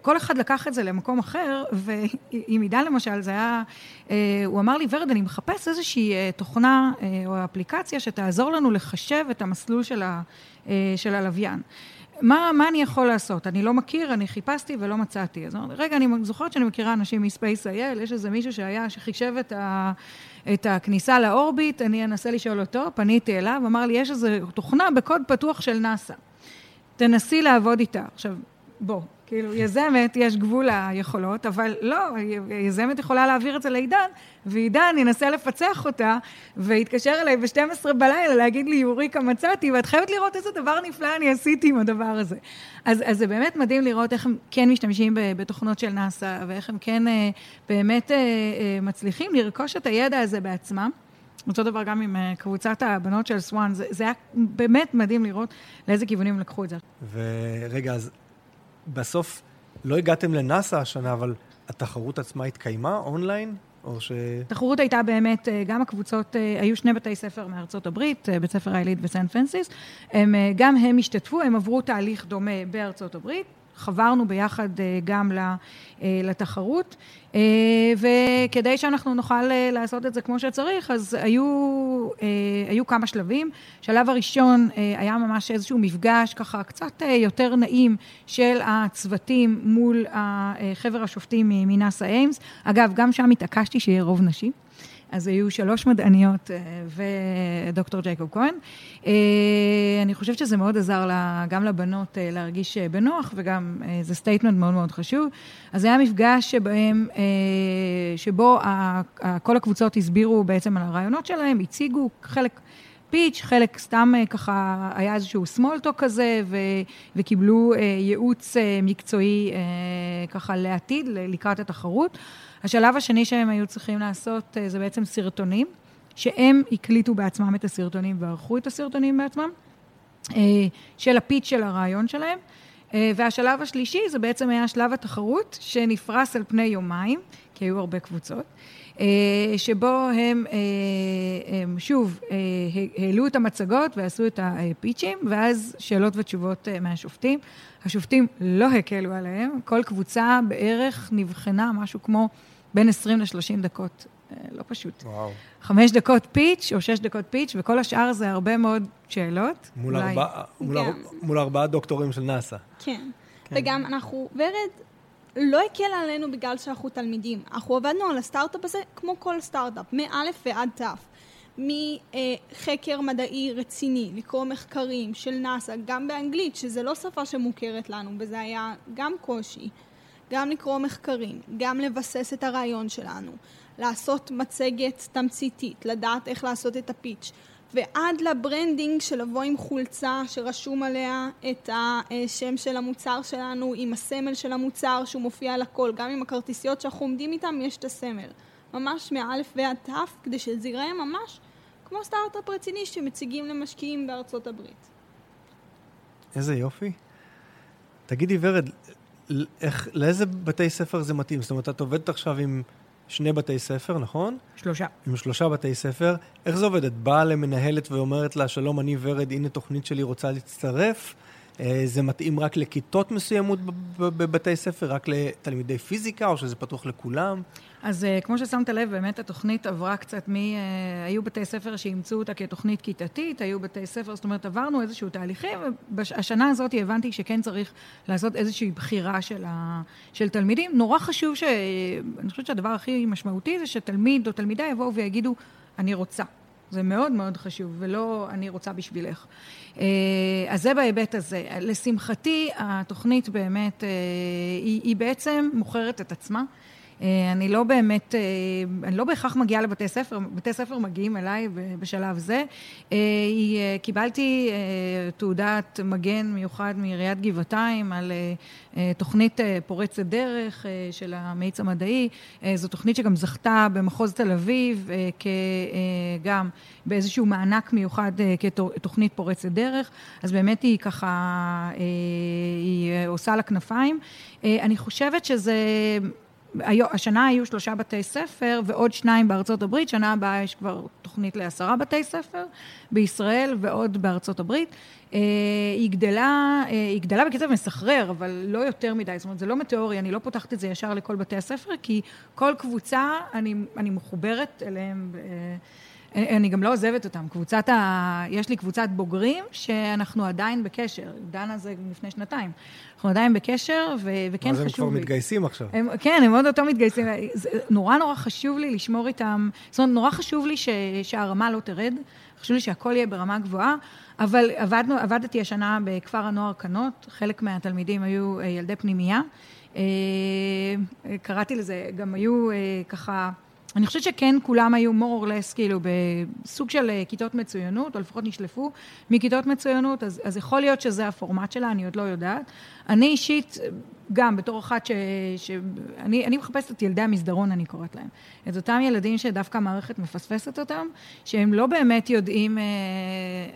כל אחד לקח את זה למקום אחר, ועם עידן למשל, זה היה, אה, הוא אמר לי, ורד, אני מחפש איזושהי אה, תוכנה אה, או אפליקציה שתעזור לנו לחשב את המסלול של, ה, אה, של הלוויין. מה, מה אני יכול לעשות? אני לא מכיר, אני חיפשתי ולא מצאתי. אז אמרתי, רגע, אני זוכרת שאני מכירה אנשים מספייס.איי.אל, יש איזה מישהו שהיה, שחישב את, ה, את הכניסה לאורביט, אני אנסה לשאול אותו, פניתי אליו, אמר לי, יש איזו תוכנה בקוד פתוח של נאס"א. תנסי לעבוד איתה. עכשיו, בוא, כאילו, יזמת, יש גבול ליכולות, אבל לא, יזמת יכולה להעביר את זה לעידן, ועידן ינסה לפצח אותה, ויתקשר אליי ב-12 בלילה להגיד לי, יוריקה, מצאתי, ואת חייבת לראות איזה דבר נפלא אני עשיתי עם הדבר הזה. אז, אז זה באמת מדהים לראות איך הם כן משתמשים בתוכנות של נאס"א, ואיך הם כן אה, באמת אה, אה, מצליחים לרכוש את הידע הזה בעצמם. אותו דבר גם עם קבוצת הבנות של סוואן, זה, זה היה באמת מדהים לראות לאיזה כיוונים לקחו את זה. ורגע, אז בסוף לא הגעתם לנאסא השנה, אבל התחרות עצמה התקיימה אונליין? או ש... התחרות הייתה באמת, אה, גם הקבוצות, אה, היו שני בתי ספר מארצות הברית, אה, בית ספר העילית וסן פרנסיס, הם, גם הם השתתפו, הם עברו תהליך דומה בארצות הברית. חברנו ביחד גם לתחרות, כדי שאנחנו נוכל אה, לעשות את זה כמו שצריך, אז היו, אה, היו כמה שלבים. שלב הראשון אה, היה ממש איזשהו מפגש ככה קצת אה, יותר נעים של הצוותים מול אה, חבר השופטים מנאסא Ames. אגב, גם שם התעקשתי שיהיה רוב נשים. אז היו שלוש מדעניות אה, ודוקטור ג'ייקוב כהן. אה, אני חושבת שזה מאוד עזר לה, גם לבנות אה, להרגיש בנוח, וגם זה statement מאוד מאוד חשוב. אז זה היה מפגש שבהם, שבו כל הקבוצות הסבירו בעצם על הרעיונות שלהם, הציגו חלק... פיץ', חלק סתם ככה היה איזשהו talk כזה, וקיבלו ייעוץ מקצועי ככה לעתיד, לקראת התחרות. השלב השני שהם היו צריכים לעשות אה, זה בעצם סרטונים, שהם הקליטו בעצמם את הסרטונים וערכו את הסרטונים בעצמם, אה, של הפיץ של הרעיון שלהם. אה, והשלב השלישי זה בעצם היה שלב התחרות, שנפרס על פני יומיים, כי היו הרבה קבוצות, שבו הם, הם שוב העלו את המצגות ועשו את הפיצ'ים, ואז שאלות ותשובות מהשופטים. השופטים לא הקלו עליהם, כל קבוצה בערך נבחנה משהו כמו בין 20 ל-30 דקות. אה, לא פשוט. וואו. חמש דקות פיץ' או שש דקות פיץ', וכל השאר זה הרבה מאוד שאלות. מול, אולי... ארבע, מול, כן. אר, מול ארבעה דוקטורים של נאסא. כן. כן. וגם אנחנו, ורד לא הקל עלינו בגלל שאנחנו תלמידים. אנחנו עבדנו על הסטארט-אפ הזה כמו כל סטארט-אפ, מא' ועד ת'. מחקר מדעי רציני, לקרוא מחקרים של נאס"א, גם באנגלית, שזה לא שפה שמוכרת לנו, וזה היה גם קושי. גם לקרוא מחקרים, גם לבסס את הרעיון שלנו, לעשות מצגת תמציתית, לדעת איך לעשות את ה pitch, ועד ל branding של לבוא עם חולצה שרשום עליה את השם של המוצר שלנו, עם הסמל של המוצר שהוא מופיע על הכל, גם עם הכרטיסיות שאנחנו עומדים איתן יש את הסמל. ממש מאלף ועד תף, כדי שזה ייראה ממש כמו סטארט-אפ רציני שמציגים למשקיעים בארצות הברית. איזה יופי. תגידי, ורד, איך, לאיזה בתי ספר זה מתאים? זאת אומרת, את עובדת עכשיו עם שני בתי ספר, נכון? שלושה. עם שלושה בתי ספר. איך זה עובד? את באה למנהלת ואומרת לה, שלום, אני ורד, הנה תוכנית שלי, רוצה להצטרף? אה, זה מתאים רק לכיתות מסוימות בבתי ספר, רק לתלמידי פיזיקה, או שזה פתוח לכולם? אז uh, כמו ששמת לב, באמת התוכנית עברה קצת מ... Uh, היו בתי ספר שאימצו אותה כתוכנית כיתתית, היו בתי ספר, זאת אומרת, עברנו איזשהו תהליכים, ובשנה הזאת הבנתי שכן צריך לעשות איזושהי בחירה של, ה, של תלמידים. נורא חשוב, ש... אני חושבת שהדבר הכי משמעותי זה שתלמיד או תלמידה יבואו ויגידו, אני רוצה. זה מאוד מאוד חשוב, ולא אני רוצה בשבילך. אה, אז זה בהיבט הזה. לשמחתי, התוכנית באמת, היא, היא בעצם מוכרת את עצמה. אה, אני לא באמת, אה, אני לא בהכרח מגיעה לבתי ספר, בתי ספר מגיעים אליי בשלב זה. אה, קיבלתי תעודת מגן מיוחד מעיריית גבעתיים על תוכנית פורצת דרך של המאיץ המדעי. זו תוכנית שגם זכתה במחוז תל אביב, גם באיזשהו מענק מיוחד כתוכנית פורצת דרך. אז באמת היא ככה, היא עושה לה כנפיים. אני חושבת שזה... השנה היו שלושה בתי ספר ועוד שניים בארצות הברית, שנה הבאה יש כבר תוכנית לעשרה בתי ספר בישראל ועוד בארצות הברית. אה, היא גדלה, אה, היא גדלה בקצב מסחרר, אבל לא יותר מדי, זאת אומרת, זה לא מטאורי, אני לא פותחת את זה ישר לכל בתי הספר, כי כל קבוצה, אני, אני מחוברת אליהם. אני גם לא עוזבת אותם. קבוצת ה... יש לי קבוצת בוגרים שאנחנו עדיין בקשר. דנה זה לפני שנתיים. אנחנו עדיין בקשר, ו... וכן חשוב לי... אז הם כבר מתגייסים עכשיו. הם, כן, הם עוד אותו מתגייסים. זה נורא נורא חשוב לי לשמור איתם, זאת אומרת, נורא חשוב לי ש... שהרמה לא תרד, חשוב לי שהכל יהיה ברמה גבוהה, אבל עבדנו, עבדתי השנה בכפר הנוער קנות, חלק מהתלמידים היו אה, ילדי פנימייה. אה, קראתי לזה, גם היו אה, ככה... אני חושבת שכן כולם היו more or less כאילו בסוג של אה, כיתות מצוינות, או לפחות נשלפו מכיתות מצוינות, אז, אז יכול להיות שזה הפורמט שלה, אני עוד לא יודעת. אני אישית, גם בתור אחת ש... ש אני, אני מחפשת את ילדי המסדרון, אני קוראת להם. את אותם ילדים שדווקא המערכת מפספסת אותם, שהם לא באמת יודעים, אה,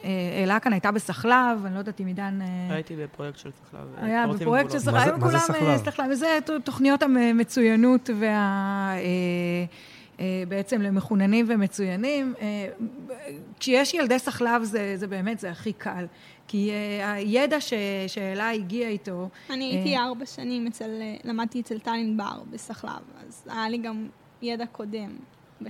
אה, אלה כאן הייתה בסחלב, אני לא יודעת אם עידן... הייתי בפרויקט של סחלב. היה בפרויקט של סחלב, מה זה סחלב? זה תוכניות המצוינות וה... אה, בעצם למחוננים ומצוינים. אה, כשיש ילדי סחלב זה, זה באמת, זה הכי קל. כי אה, הידע ש, שאלה הגיע איתו... אני הייתי ארבע שנים אצל, למדתי אצל טלין בר בסחלב, אז היה לי גם ידע קודם.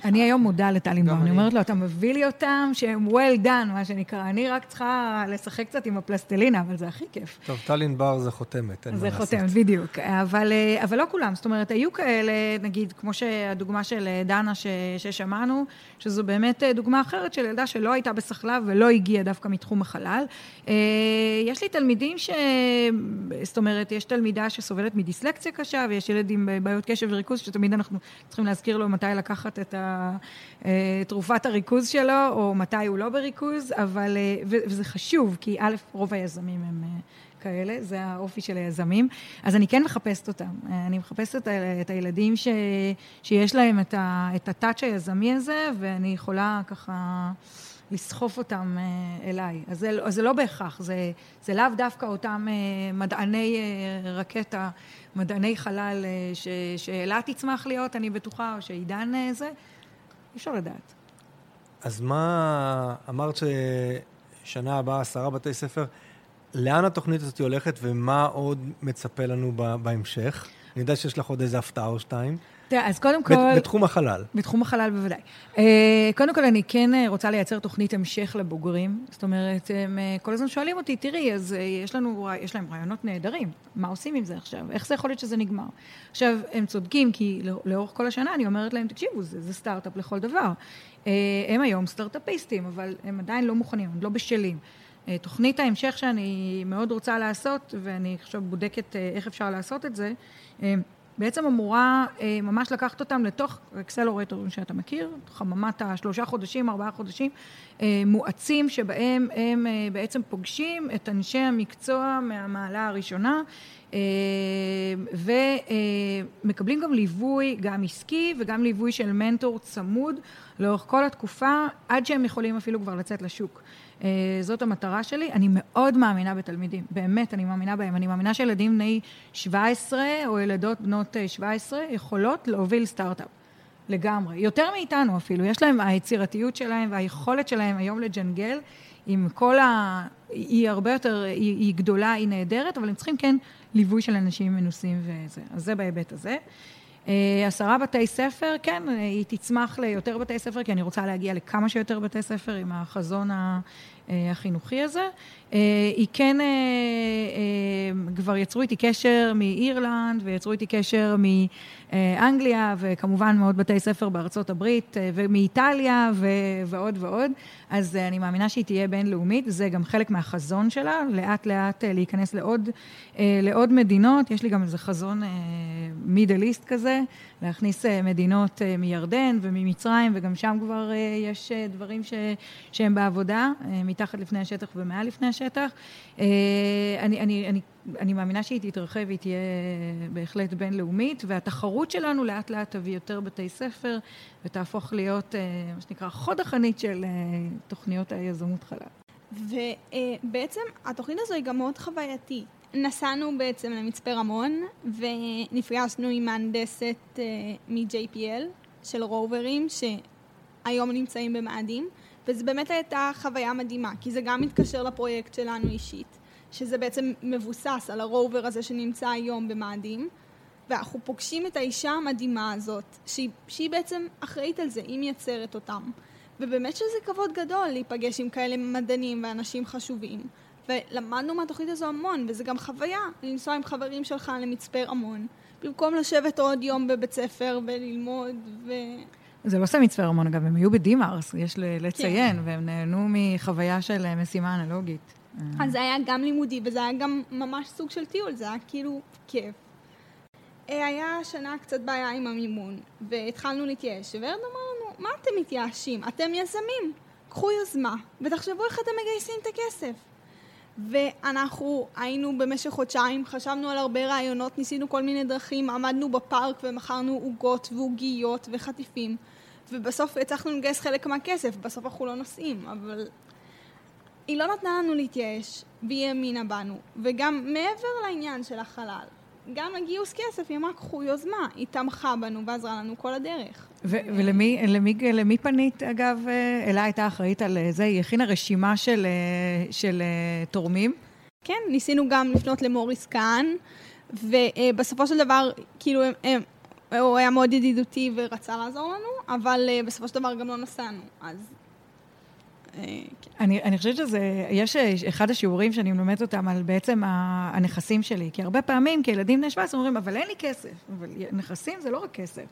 אני היום מודה לטלינבאום, גם אני. אומרת לו, אתה מביא לי אותם שהם well done, מה שנקרא. אני רק צריכה לשחק קצת עם הפלסטלינה, אבל זה הכי כיף. טוב, טלין בר זה חותמת, אין מה זה לעשות. חותם, בדיוק. אבל, אה, אבל לא כולם, זאת אומרת, היו כאלה, נגיד, כמו שהדוגמה של אה, דנה ש, ששמענו, שזו באמת אה, דוגמה אחרת של ילדה שלא הייתה בסחלב ולא הגיעה דווקא מתחום החלל. יש לי תלמידים ש... זאת אומרת, יש תלמידה שסובלת מדיסלקציה קשה, ויש ילד עם בעיות קשב וריכוז, שתמיד אנחנו צריכים להזכיר לו מתי לקחת את ה- תרופת הריכוז שלו, או מתי הוא לא בריכוז, אבל... אה, וזה חשוב, כי א', רוב היזמים הם... אה, כאלה, זה האופי של היזמים. אז אני כן מחפשת אותם. אה, אני מחפשת את הילדים ש, שיש להם את, ה, את הטאץ' היזמי הזה, ואני יכולה ככה לסחוף אותם אה, אליי. אז זה, אז זה לא בהכרח, זה, זה לאו דווקא אותם אה, מדעני אה, רקטה, מדעני חלל ש, שאילת תצמח להיות, אני בטוחה, או שעידן זה. אי אפשר לדעת. אז מה, אמרת ששנה הבאה עשרה בתי ספר, לאן התוכנית הזאת הולכת ומה עוד מצפה לנו בהמשך? אני יודע שיש לך עוד איזה הפתעה או שתיים. תראה, אז קודם כל... בתחום החלל. בתחום החלל בוודאי. אה, קודם כל, אני כן אה, רוצה לייצר תוכנית המשך לבוגרים. זאת אומרת, הם אה, כל הזמן שואלים אותי, תראי, אז יש לנו, יש להם רעיונות נהדרים, מה עושים עם זה עכשיו? איך זה יכול להיות שזה נגמר? עכשיו, הם צודקים, כי לא- לאורך כל השנה אני אומרת להם, תקשיבו, זה, זה סטארט-אפ לכל דבר. הם היום סטארט-אפיסטים, אבל הם עדיין לא מוכנים, הם לא בשלים. תוכנית ההמשך שאני מאוד רוצה לעשות, ואני עכשיו בודקת איך אפשר לעשות את זה, בעצם אמורה אה, ממש לקחת אותם לתוך אקסלורטורים שאתה מכיר, חממת השלושה חודשים, ארבעה חודשים, אה, מואצים שבהם הם אה, בעצם פוגשים את אנשי המקצוע מהמעלה הראשונה, ומקבלים גם ליווי, גם עסקי וגם ליווי של מנטור צמוד לאורך כל התקופה, עד שהם יכולים אפילו כבר לצאת לשוק. אה, זאת המטרה שלי. אני מאוד מאמינה בתלמידים, באמת, אני מאמינה בהם. אני מאמינה שילדים בני 17 או ילדות בנות אה, 17 יכולות להוביל סטארט-אפ. לגמרי. יותר מאיתנו אפילו. יש להם, היצירתיות שלהם והיכולת שלהם היום לג'נגל, עם כל ה... היא הרבה יותר, היא, היא גדולה, היא נהדרת, אבל הם צריכים כן ליווי של אנשים מנוסים וזה. אז זה בהיבט הזה. אה, עשרה בתי ספר, כן, אה, היא תצמח ליותר בתי ספר, כי אני רוצה להגיע לכמה שיותר בתי ספר עם החזון ה- החינוכי הזה. אה, היא כן, אה, אה, כבר יצרו איתי קשר מאירלנד, ויצרו איתי קשר מאנגליה, וכמובן מעוד בתי ספר בארצות הברית, אה, ומאיטליה, ו- ועוד ועוד. אז אה, אני מאמינה שהיא תהיה בינלאומית, זה גם חלק מהחזון שלה, לאט לאט אה, להיכנס לעוד, אה, לעוד מדינות. יש לי גם איזה חזון מידל איסט כזה, להכניס אה, מדינות אה, מירדן וממצרים, וגם שם כבר אה, יש דברים ש, שהם בעבודה, מתחת לפני השטח ומעל לפני השטח. אני, אני, אני, אני מאמינה שהיא תתרחב והיא תהיה בהחלט בינלאומית, והתחרות שלנו לאט לאט תביא יותר בתי ספר, ותהפוך להיות מה שנקרא חוד החנית של תוכניות היזמות חלל. ובעצם התוכנית הזו היא גם מאוד חווייתית. נסענו בעצם למצפה רמון ונפגשנו עם מהנדסת אה, מ-JPL של רוברים שהיום נמצאים במאדים וזו באמת הייתה חוויה מדהימה כי זה גם מתקשר לפרויקט שלנו אישית שזה בעצם מבוסס על הרובר הזה שנמצא היום במאדים ואנחנו פוגשים את האישה המדהימה הזאת שהיא, שהיא בעצם אחראית על זה, היא מייצרת אותם. ובאמת שזה כבוד גדול להיפגש עם כאלה מדענים ואנשים חשובים ולמדנו מהתוכנית הזו המון, וזה גם חוויה, לנסוע עם חברים שלך למצפה רמון, במקום לשבת עוד יום בבית ספר וללמוד, ו... זה לא סתם מצפה רמון, אגב, הם היו בדימארס, יש ל- לציין, כן. והם נהנו מחוויה של אה, משימה אנלוגית. אז זה היה גם לימודי, וזה היה גם ממש סוג של טיול, זה היה כאילו כיף. אה, היה שנה קצת בעיה עם המימון, והתחלנו להתייאש, ורד אמר לנו, מה אתם מתייאשים? אתם יזמים, קחו יוזמה, ותחשבו איך אתם מגייסים את הכסף. ואנחנו היינו במשך חודשיים, חשבנו על הרבה רעיונות, ניסינו כל מיני דרכים, עמדנו בפארק ומכרנו עוגות ועוגיות וחטיפים ובסוף הצלחנו לגייס חלק מהכסף, בסוף אנחנו לא נוסעים, אבל היא לא נתנה לנו להתייאש, והיא האמינה בנו, וגם מעבר לעניין של החלל, גם לגיוס כסף, היא אמרה, קחו יוזמה, היא תמכה בנו ועזרה לנו כל הדרך. ולמי למי, למי פנית, אגב? אה, אלה הייתה אחראית על אה, זה, היא הכינה רשימה של, אה, של תורמים. כן, ניסינו גם לפנות למוריס כהן, ובסופו של דבר, כאילו, הם, הם, הוא היה מאוד ידידותי ורצה לעזור לנו, אבל בסופו של דבר גם לא נסענו, אז... אני, אני חושבת שזה, יש אה, אחד השיעורים שאני מלמדת אותם על בעצם הנכסים שלי. כי הרבה פעמים כילדים בני 17 אומרים, אבל אין לי כסף. אבל נכסים זה לא רק כסף.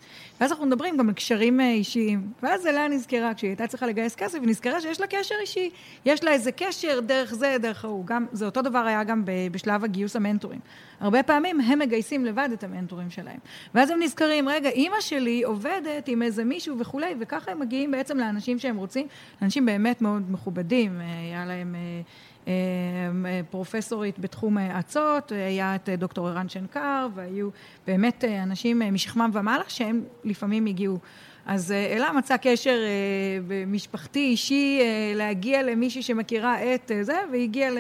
ואז אנחנו מדברים גם על קשרים אה, אישיים. ואז אלה נזכרה, כשהיא הייתה צריכה לגייס כסף, היא נזכרה שיש לה קשר אישי. יש לה איזה קשר דרך זה, דרך ההוא. גם, זה אותו דבר היה גם בשלב הגיוס המנטורים. הרבה פעמים הם מגייסים לבד את המנטורים שלהם. ואז הם נזכרים, רגע, אימא שלי עובדת עם איזה מישהו וכולי, וככה הם מגיעים בעצם לאנשים שהם רוצים, אנשים באמת מאוד מכובדים, אה, היה להם אה, אה, פרופסורית בתחום אצות, אה, היה את דוקטור ערן שנקר, והיו באמת אנשים משכמם ומעלה, שהם לפעמים הגיעו. אז אלה מצא קשר משפחתי, אישי, להגיע למישהי שמכירה את זה, והגיע ל...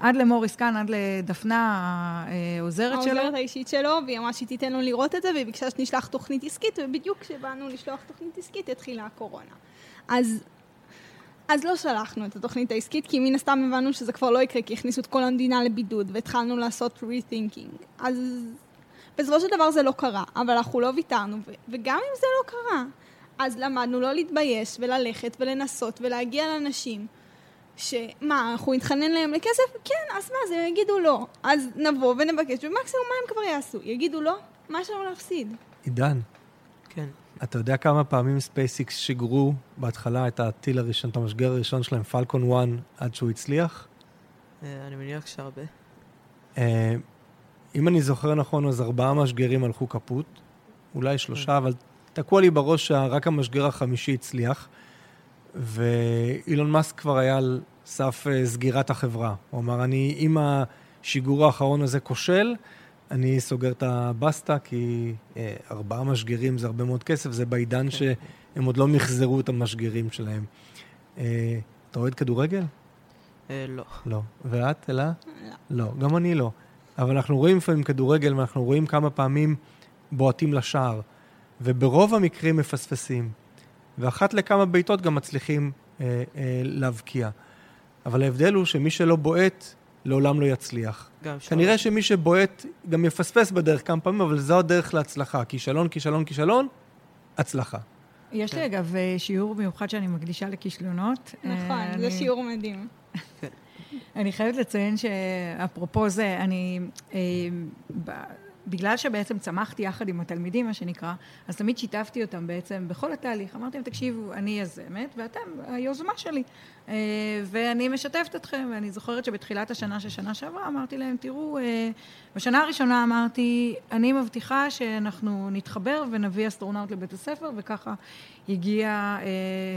עד למוריס כאן, עד לדפנה, העוזרת שלו. העוזרת האישית שלו, והיא אמרה שהיא תיתן לו לראות את זה, והיא ביקשה שנשלח תוכנית עסקית, ובדיוק כשבאנו לשלוח תוכנית עסקית התחילה הקורונה. אז, אז לא שלחנו את התוכנית העסקית, כי מן הסתם הבנו שזה כבר לא יקרה, כי הכניסו את כל המדינה לבידוד, והתחלנו לעשות rethinking. אז בסופו של דבר זה לא קרה, אבל אנחנו לא ויתרנו, ו- וגם אם זה לא קרה, אז למדנו לא להתבייש, וללכת, ולנסות, ולהגיע לאנשים. שמה, אנחנו נתחנן להם לכסף? כן, אז מה, אז הם יגידו לא. אז נבוא ונבקש, ומקסימום מה הם כבר יעשו? יגידו לא? מה יש לנו להפסיד? עידן, כן. אתה יודע כמה פעמים SpaceX שיגרו בהתחלה את הטיל הראשון, את המשגר הראשון שלהם, Falcon 1, עד שהוא הצליח? אה, אני מניח שהרבה. אה, אם אני זוכר נכון, אז ארבעה משגרים הלכו כפות, אולי שלושה, אבל תקוע לי בראש שרק המשגר החמישי הצליח, ואילון מאסק כבר היה על סף אה, סגירת החברה. הוא אמר, אני, אם השיגור האחרון הזה כושל, אני סוגר את הבסטה, כי אה, ארבעה משגרים זה הרבה מאוד כסף, זה בעידן כן. שהם עוד לא מחזרו את המשגרים שלהם. אה, אתה אוהד כדורגל? אה, לא. לא. ואת, אלה? לא. גם אני לא. אבל אנחנו רואים לפעמים כדורגל, ואנחנו רואים כמה פעמים בועטים לשער, וברוב המקרים מפספסים. ואחת לכמה בעיטות גם מצליחים אה, אה, להבקיע. אבל ההבדל הוא שמי שלא בועט, לעולם לא יצליח. גם. כנראה שמי שבועט גם יפספס בדרך כמה פעמים, אבל זו הדרך להצלחה. כישלון, כישלון, כישלון, הצלחה. יש לי אגב אה, שיעור מיוחד שאני מקדישה לכישלונות. נכון, אה, זה אני- שיעור מדהים. (laughs) אני חייבת לציין שאפרופו זה, אני, אה, בגלל שבעצם צמחתי יחד עם התלמידים, מה שנקרא, אז תמיד שיתפתי אותם בעצם בכל התהליך. אמרתי להם, תקשיבו, אני יזמת, ואתם היוזמה שלי. אה, ואני משתפת אתכם, ואני זוכרת שבתחילת השנה של שנה שעברה אמרתי להם, תראו, אה, בשנה הראשונה אמרתי, אני מבטיחה שאנחנו נתחבר ונביא אסטרונאוט לבית הספר, וככה הגיע, אה,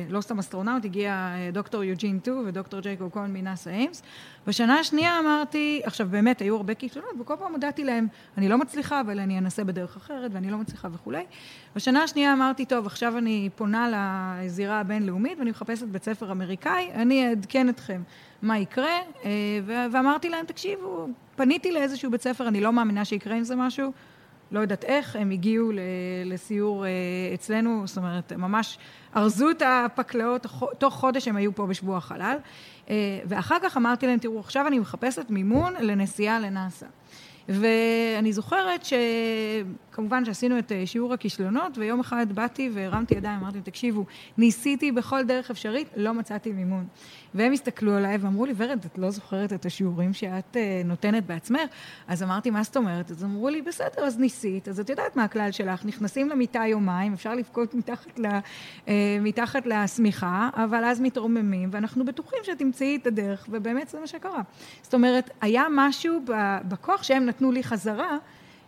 לא סתם אסטרונאוט, הגיע דוקטור יוג'ין טו ודוקטור ג'ייקוב כהן מנאסא Ames. בשנה השנייה אמרתי, עכשיו באמת היו הרבה כישלונות, וכל פעם הודעתי להם, אני לא מצליחה, אבל אני אנסה בדרך אחרת, ואני לא מצליחה וכולי. בשנה השנייה אמרתי, טוב, עכשיו אני פונה לזירה הבינלאומית, ואני מחפשת בית ספר אמריקאי, אני אעדכן אתכם מה יקרה, אה, ואמרתי להם, תקשיבו, פניתי לאיזשהו בית ספר, אני לא מאמינה שיקרה עם זה משהו, לא יודעת איך, הם הגיעו לסיור אה, אצלנו, זאת אומרת, ממש ארזו את הפקלאות, תוך- חודש הם היו פה בשבוע החלל. אה, ואחר כך אמרתי להם, תראו, עכשיו אני מחפשת מימון לנסיעה לנאסא. ואני זוכרת שכמובן שעשינו את אה, שיעור הכישלונות, ויום אחד באתי והרמתי ידיים, אמרתי, תקשיבו, ניסיתי בכל דרך אפשרית, לא מצאתי מימון. והם הסתכלו עליי ואמרו לי, ורד, את לא זוכרת את השיעורים שאת אה, נותנת בעצמך? אז אמרתי, מה זאת אומרת? אז אמרו לי, בסדר, אז ניסית, אז את יודעת מה הכלל שלך, נכנסים למיטה יומיים, אפשר לבכות מתחת, ל, אה, מתחת לשמיכה, אבל אז מתרוממים, ואנחנו בטוחים שתמצאי את הדרך, ובאמת זה מה שקרה. זאת אומרת, היה משהו בכוח שהם נתנו לי חזרה,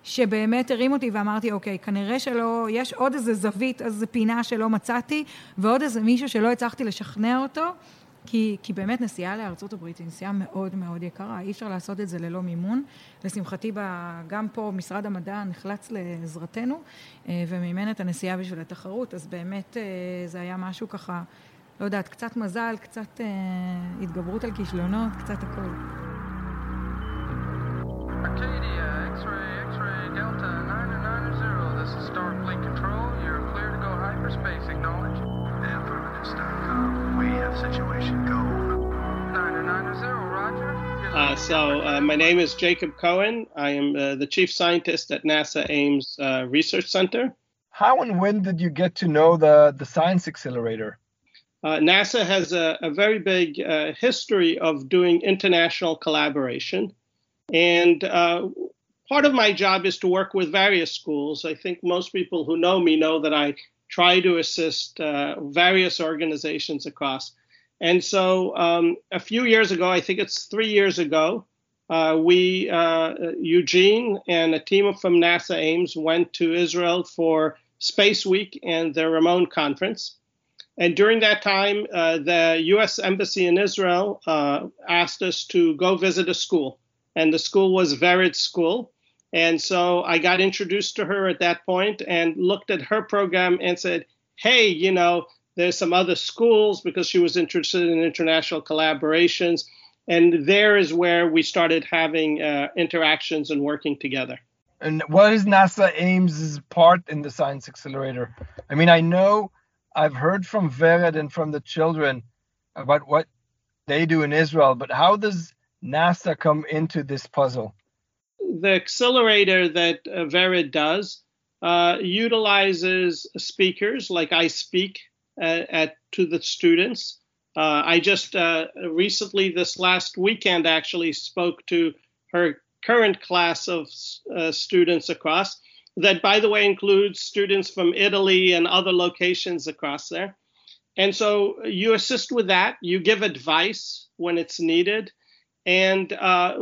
שבאמת הרים אותי ואמרתי, אוקיי, כנראה שלא, יש עוד איזה זווית, איזה פינה שלא מצאתי, ועוד איזה מישהו שלא הצלחתי לשכנע אותו, כי, כי באמת נסיעה לארצות הברית היא נסיעה מאוד מאוד יקרה, אי אפשר לעשות את זה ללא מימון. לשמחתי, גם פה משרד המדע נחלץ לעזרתנו, אה, ומימן את הנסיעה בשביל התחרות, אז באמת אה, זה היה משהו ככה, לא יודעת, קצת מזל, קצת אה, התגברות על כישלונות, קצת הכל. Arcadia, X-ray, X-ray, Delta 990. This is Starfleet Control. You're clear to go hyperspace. Acknowledge. Affirmatives.com. We have situation. Go. 990, Roger. Uh, so, uh, my name is Jacob Cohen. I am uh, the chief scientist at NASA Ames uh, Research Center. how and when did you get to know the, the Science Accelerator? Uh, NASA has a, a very big uh, history of doing international collaboration. And uh, part of my job is to work with various schools. I think most people who know me know that I try to assist uh, various organizations across. And so um, a few years ago, I think it's three years ago, uh, we, uh, Eugene and a team from NASA Ames went to Israel for Space Week and the Ramon Conference. And during that time, uh, the U.S. Embassy in Israel uh, asked us to go visit a school, and the school was Vered School. And so I got introduced to her at that point and looked at her program and said, "Hey, you know, there's some other schools because she was interested in international collaborations." And there is where we started having uh, interactions and working together. And what is NASA Ames' part in the Science Accelerator? I mean, I know I've heard from Vered and from the children about what they do in Israel, but how does NASA come into this puzzle? The accelerator that uh, Vered does uh, utilizes speakers like I speak at, at to the students. Uh, I just uh, recently, this last weekend, actually spoke to her current class of uh, students across. That, by the way, includes students from Italy and other locations across there. And so you assist with that. You give advice when it's needed. And uh,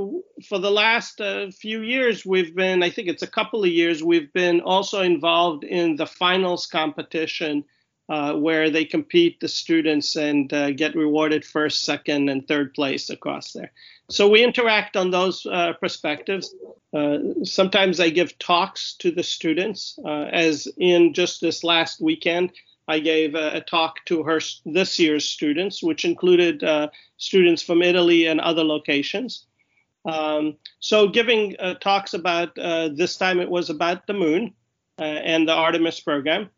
for the last uh, few years, we've been, I think it's a couple of years, we've been also involved in the finals competition uh, where they compete the students and uh, get rewarded first, second, and third place across there. So we interact on those uh, perspectives. Uh, sometimes I give talks to the students, as in just this last weekend. I gave a, a talk to her this year's students, which included uh, students from Italy and other locations. Um, so, giving talks about this time it was about the moon and the Artemis program.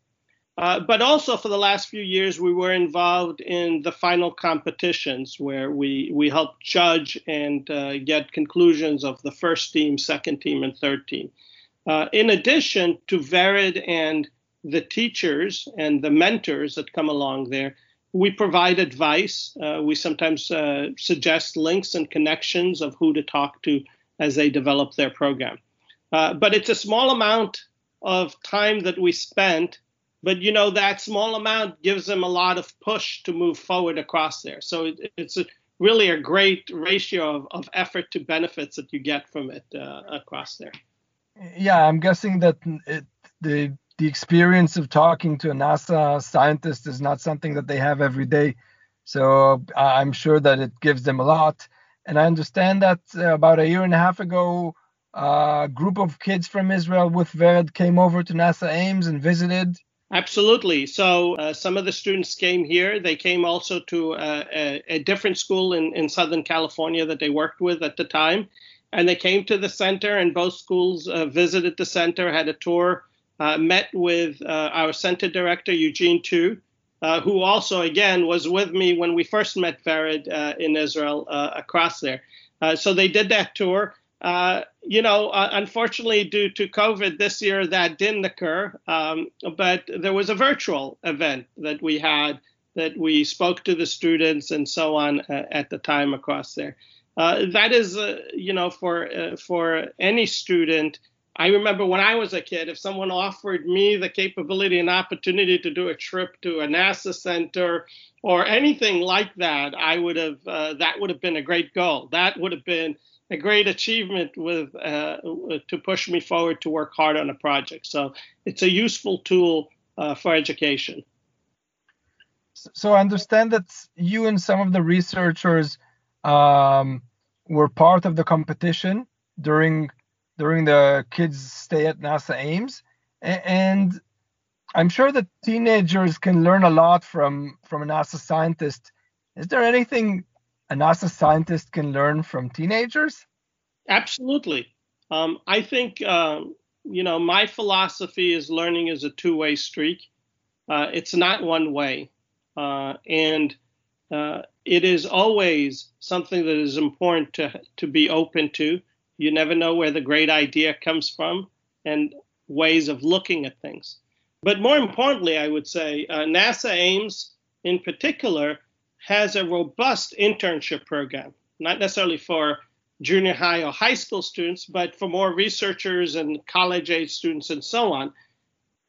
Uh, but also for the last few years, we were involved in the final competitions where we, we helped judge and uh, get conclusions of the first team, second team, and third team. Uh, in addition to Vered and the teachers and the mentors that come along there, we provide advice. Uh, we sometimes uh, suggest links and connections of who to talk to as they develop their program. but it's a small amount of time that we spent but you know that small amount gives them a lot of push to move forward across there. So it, it's a, really a great ratio of, of effort to benefits that you get from it uh, across there. Yeah, I'm guessing that it, the the experience of talking to a NASA scientist is not something that they have every day. So I'm sure that it gives them a lot. And I understand that uh, about a year and a half ago, a group of kids from Israel with Vered came over to NASA Ames and visited Absolutely. So uh, some of the students came here. They came also to uh, a, a, different school in, in Southern California that they worked with at the time. And they came to the center, and both schools uh, visited the center, had a tour, uh, met with uh, our center director, Eugene Tu, uh, who also, again, was with me when we first met Vered in Israel across there. so they did that tour. Uh, you know, uh, unfortunately, due to COVID this year, that didn't occur. Um, but there was a virtual event that we had that we spoke to the students and so on uh, at the time across there. Uh, that is, uh, you know, for for any student. I remember when I was a kid, if someone offered me the capability and opportunity to do a trip to a NASA center or anything like that, I would have. that would have been a great goal. That would have been a great achievement with uh, to push me forward to work hard on a project. So it's a useful tool uh, for education. So I understand that you and some of the researchers um, were part of the competition during during the kids' stay at NASA Ames, and I'm sure that teenagers can learn a lot from from a NASA scientist. Is there anything a NASA scientist can learn from teenagers? Absolutely. Um, I think, um, you know, my philosophy is learning is a two way street. Uh, it's not one way. Uh, and uh, it is always something that is important to, to be open to. You never know where the great idea comes from and ways of looking at things. But more importantly, I would say uh, NASA Ames in particular has a robust internship program, not necessarily for junior high or high school students, but for more researchers and college age students and so on.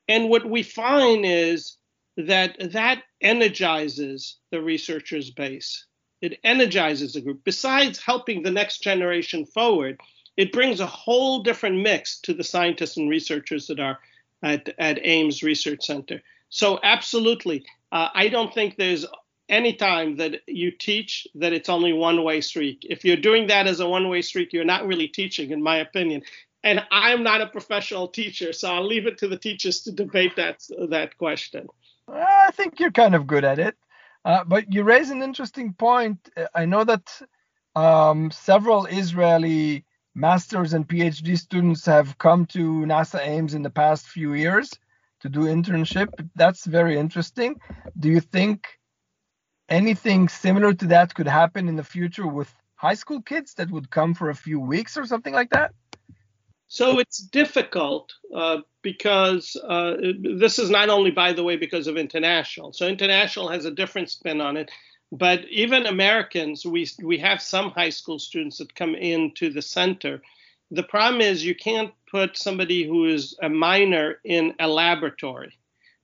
And what we find is that that energizes the researchers base. It energizes the group. Besides helping the next generation forward, it brings a whole different mix to the scientists and researchers that are at, at Ames Research Center. So, absolutely, uh, I don't think there's any time that you teach that it's only one way street. If you're doing that as a one way street, you're not really teaching, in my opinion. And I'm not a professional teacher, so I'll leave it to the teachers to debate that that question. I think you're kind of good at it. Uh, but you raise an interesting point. I know that um, several Israeli masters and PhD students have come to NASA Ames in the past few years to do internship. That's very interesting. Do you think anything similar to that could happen in the future with high school kids that would come for a few weeks or something like that? So it's difficult uh, because uh, this is not only, by the way, because of international. So international has a different spin on it. But even Americans, we we have some high school students that come into the center. The problem is you can't put somebody who is a minor in a laboratory.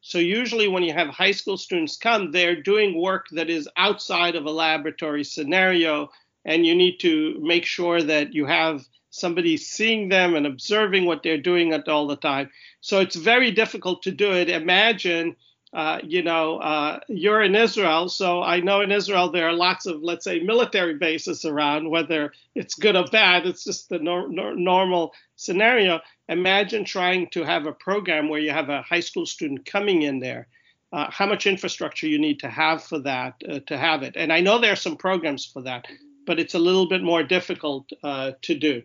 So usually when you have high school students come, they're doing work that is outside of a laboratory scenario, and you need to make sure that you have somebody seeing them and observing what they're doing at all the time. So it's very difficult to do it. Imagine, uh, you know, uh, you're in Israel, so I know in Israel there are lots of, let's say, military bases around. Whether it's good or bad, it's just the nor- nor- normal scenario. Imagine trying to have a program where you have a high school student coming in there. Uh, how much infrastructure you need to have for that uh, to have it. And I know there are some programs for that, but it's a little bit more difficult uh, to do.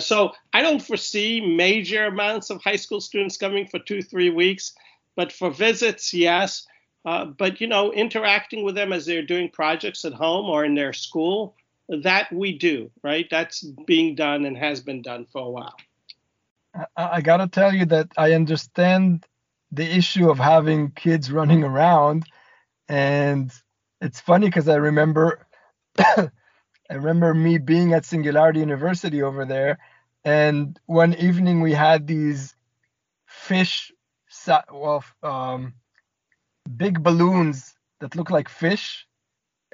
So I don't foresee major amounts of high school students coming for two, three weeks, but for visits, yes. Uh, but you know, interacting with them as they're doing projects at home or in their school, that we do, right? That's being done and has been done for a while. I, I got to tell you that I understand the issue of having kids running around, and it's funny because I remember (coughs) I remember me being at Singularity University over there, and one evening we had these fish, well, um, big balloons that look like fish,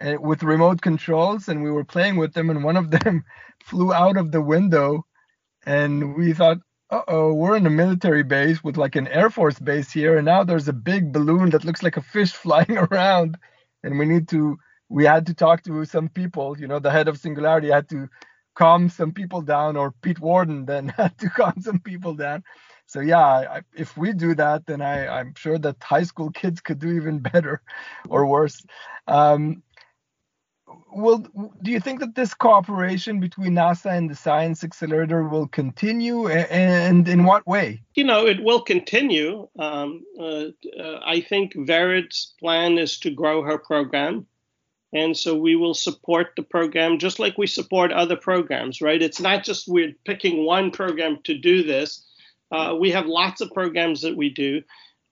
uh, with remote controls, and we were playing with them, and one of them (laughs) flew out of the window, and we thought, uh-oh, we're in a military base with like an air force base here, and now there's a big balloon that looks like a fish (laughs) flying around, and we need to we had to talk to some people. You know, the head of Singularity had to calm some people down, or Pete Warden then (laughs) had to calm some people down. So yeah, if we do that, then I, I'm sure that high school kids could do even (laughs) better or worse. Um, will do you think that this cooperation between NASA and the Science Accelerator will continue, and in what way? You know, it will continue. Um, uh, uh, I think Vered's plan is to grow her program. And so we will support the program just like we support other programs, right? It's not just we're picking one program to do this. Uh, we have lots of programs that we do.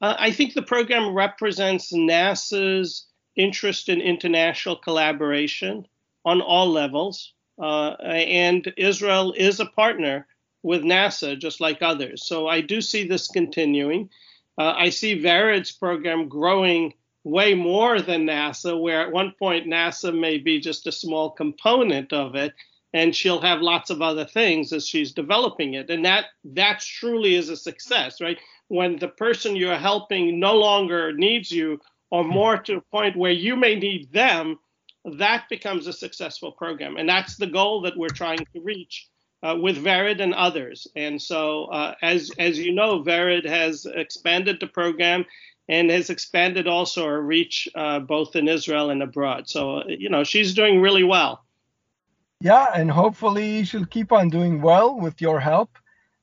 Uh, I think the program represents NASA's interest in international collaboration on all levels. Uh, and Israel is a partner with NASA, just like others. So I do see this continuing. Uh, I see Vered's program growing way more than NASA, where at one point NASA may be just a small component of it, and she'll have lots of other things as she's developing it. And that that truly is a success, right? When the person you're helping no longer needs you, or more to a point where you may need them, that becomes a successful program. And that's the goal that we're trying to reach. Uh, with Vered and others, and so uh, as as you know, Vered has expanded the program and has expanded also our reach uh, both in Israel and abroad. So, you know, she's doing really well. Yeah, and hopefully she'll keep on doing well with your help.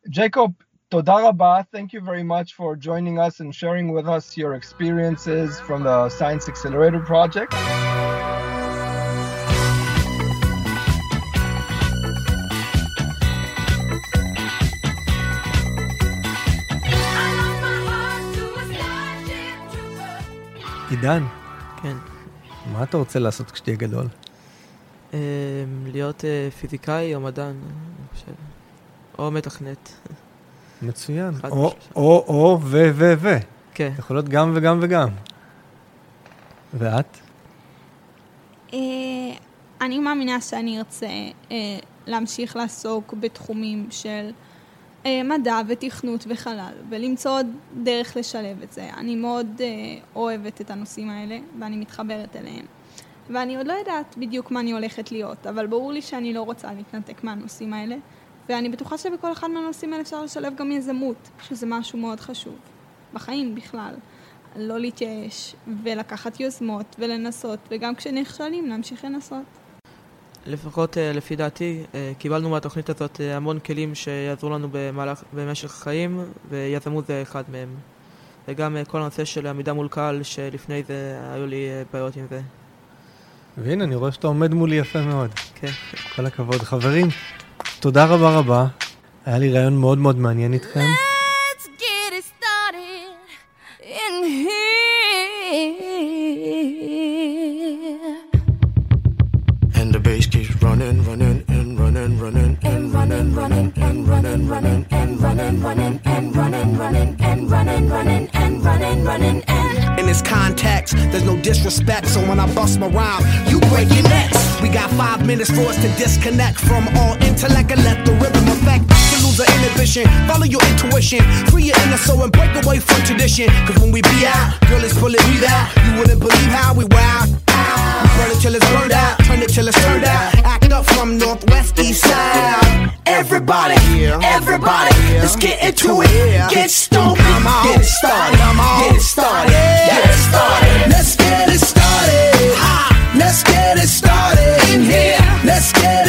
Jacob, toda rabah. Thank you very much for joining us and sharing with us your experiences from the Science Accelerator project. עידן, כן. מה אתה רוצה לעשות כשתהיה גדול? אה, להיות אה, פיזיקאי או מדען, אני חושב. או מתכנת. מצוין. או. או, או, ו, ו, ו. כן. יכול להיות גם וגם וגם. ואת? אה, אני מאמינה שאני ארצה אה, להמשיך לעסוק בתחומים של אה, מדע ותכנות וחלל, ולמצוא עוד דרך לשלב את זה. אני מאוד אה, אוהבת את הנושאים האלה, ואני מתחברת אליהם. ואני עוד לא יודעת בדיוק מה אני הולכת להיות, אבל ברור לי שאני לא רוצה להתנתק מהנושאים האלה, ואני בטוחה שבכל אחד מהנושאים האלה אפשר לשלב גם יזמות, שזה משהו מאוד חשוב. בחיים בכלל. לא להתייאש, ולקחת יוזמות, ולנסות, וגם כשנכשלים, להמשיך לנסות. לפחות אה, לפי דעתי, אה, קיבלנו מהתוכנית הזאת אה, המון כלים שיעזרו לנו במהלך, במשך החיים, ויזמות זה אחד מהם. וגם כל הנושא של עמידה מול קהל, שלפני זה היו לי בעיות עם זה. והנה, אני רואה שאתה עומד מולי יפה מאוד. כן. כל הכבוד. חברים, תודה רבה רבה. היה לי רעיון מאוד מאוד מעניין איתכם. Let's get it started in here. And the bass keeps running, running, and running, running, and running, running, and running, running, and running, running, and running, running, and running, running, and running, running. In this context, there's no disrespect, so when I bust my rhyme, you break your necks. We got five minutes for us to disconnect from all intellect and let the rhythm affect. To lose the inhibition, follow your intuition, free your inner soul and break away from tradition. Cause when we be out, girl, it's pulling me out. You wouldn't believe how we wild. We burn it till it's burned out, turn it till it's turned out. Act up from northwest, east side. Everybody, everybody, let's get into it. Get stoned, get it started, get it started, get it started. Let's get it started. Let's get it started. In here. Let's get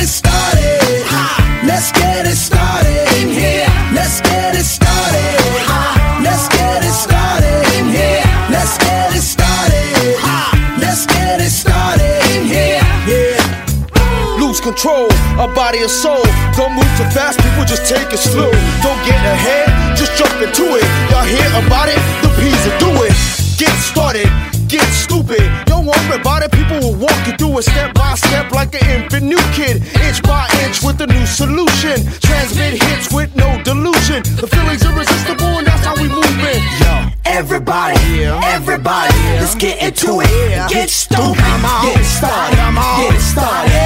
control, our body and soul. Don't move too fast, people just take it slow. Don't get ahead, just jump into it. Y'all hear about it? The P's will do it. Get started, get stupid. Don't worry about it, people will walk you through it step by step like an infant new kid. Inch by inch with a new solution. Transmit hits with no delusion. The feeling's irresistible and that's how we move it. Yo. Everybody, everybody, let's get into it. Get stoned, get started, get started,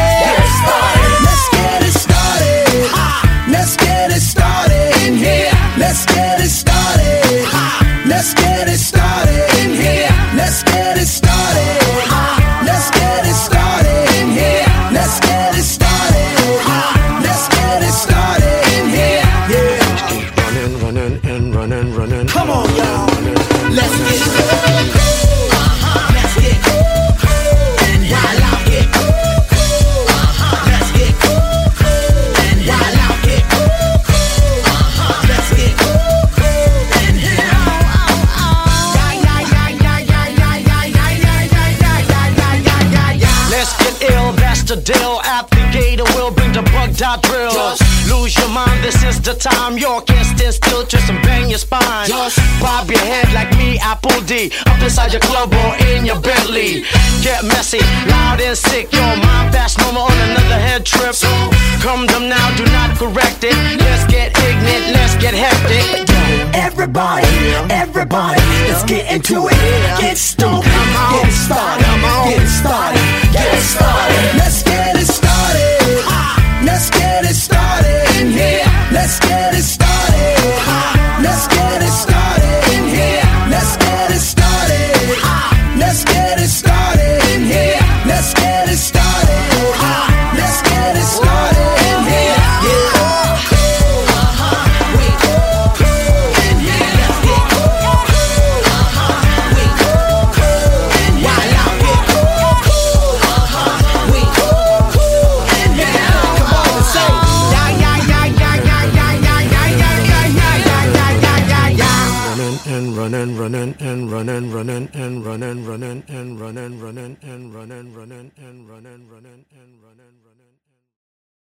into it.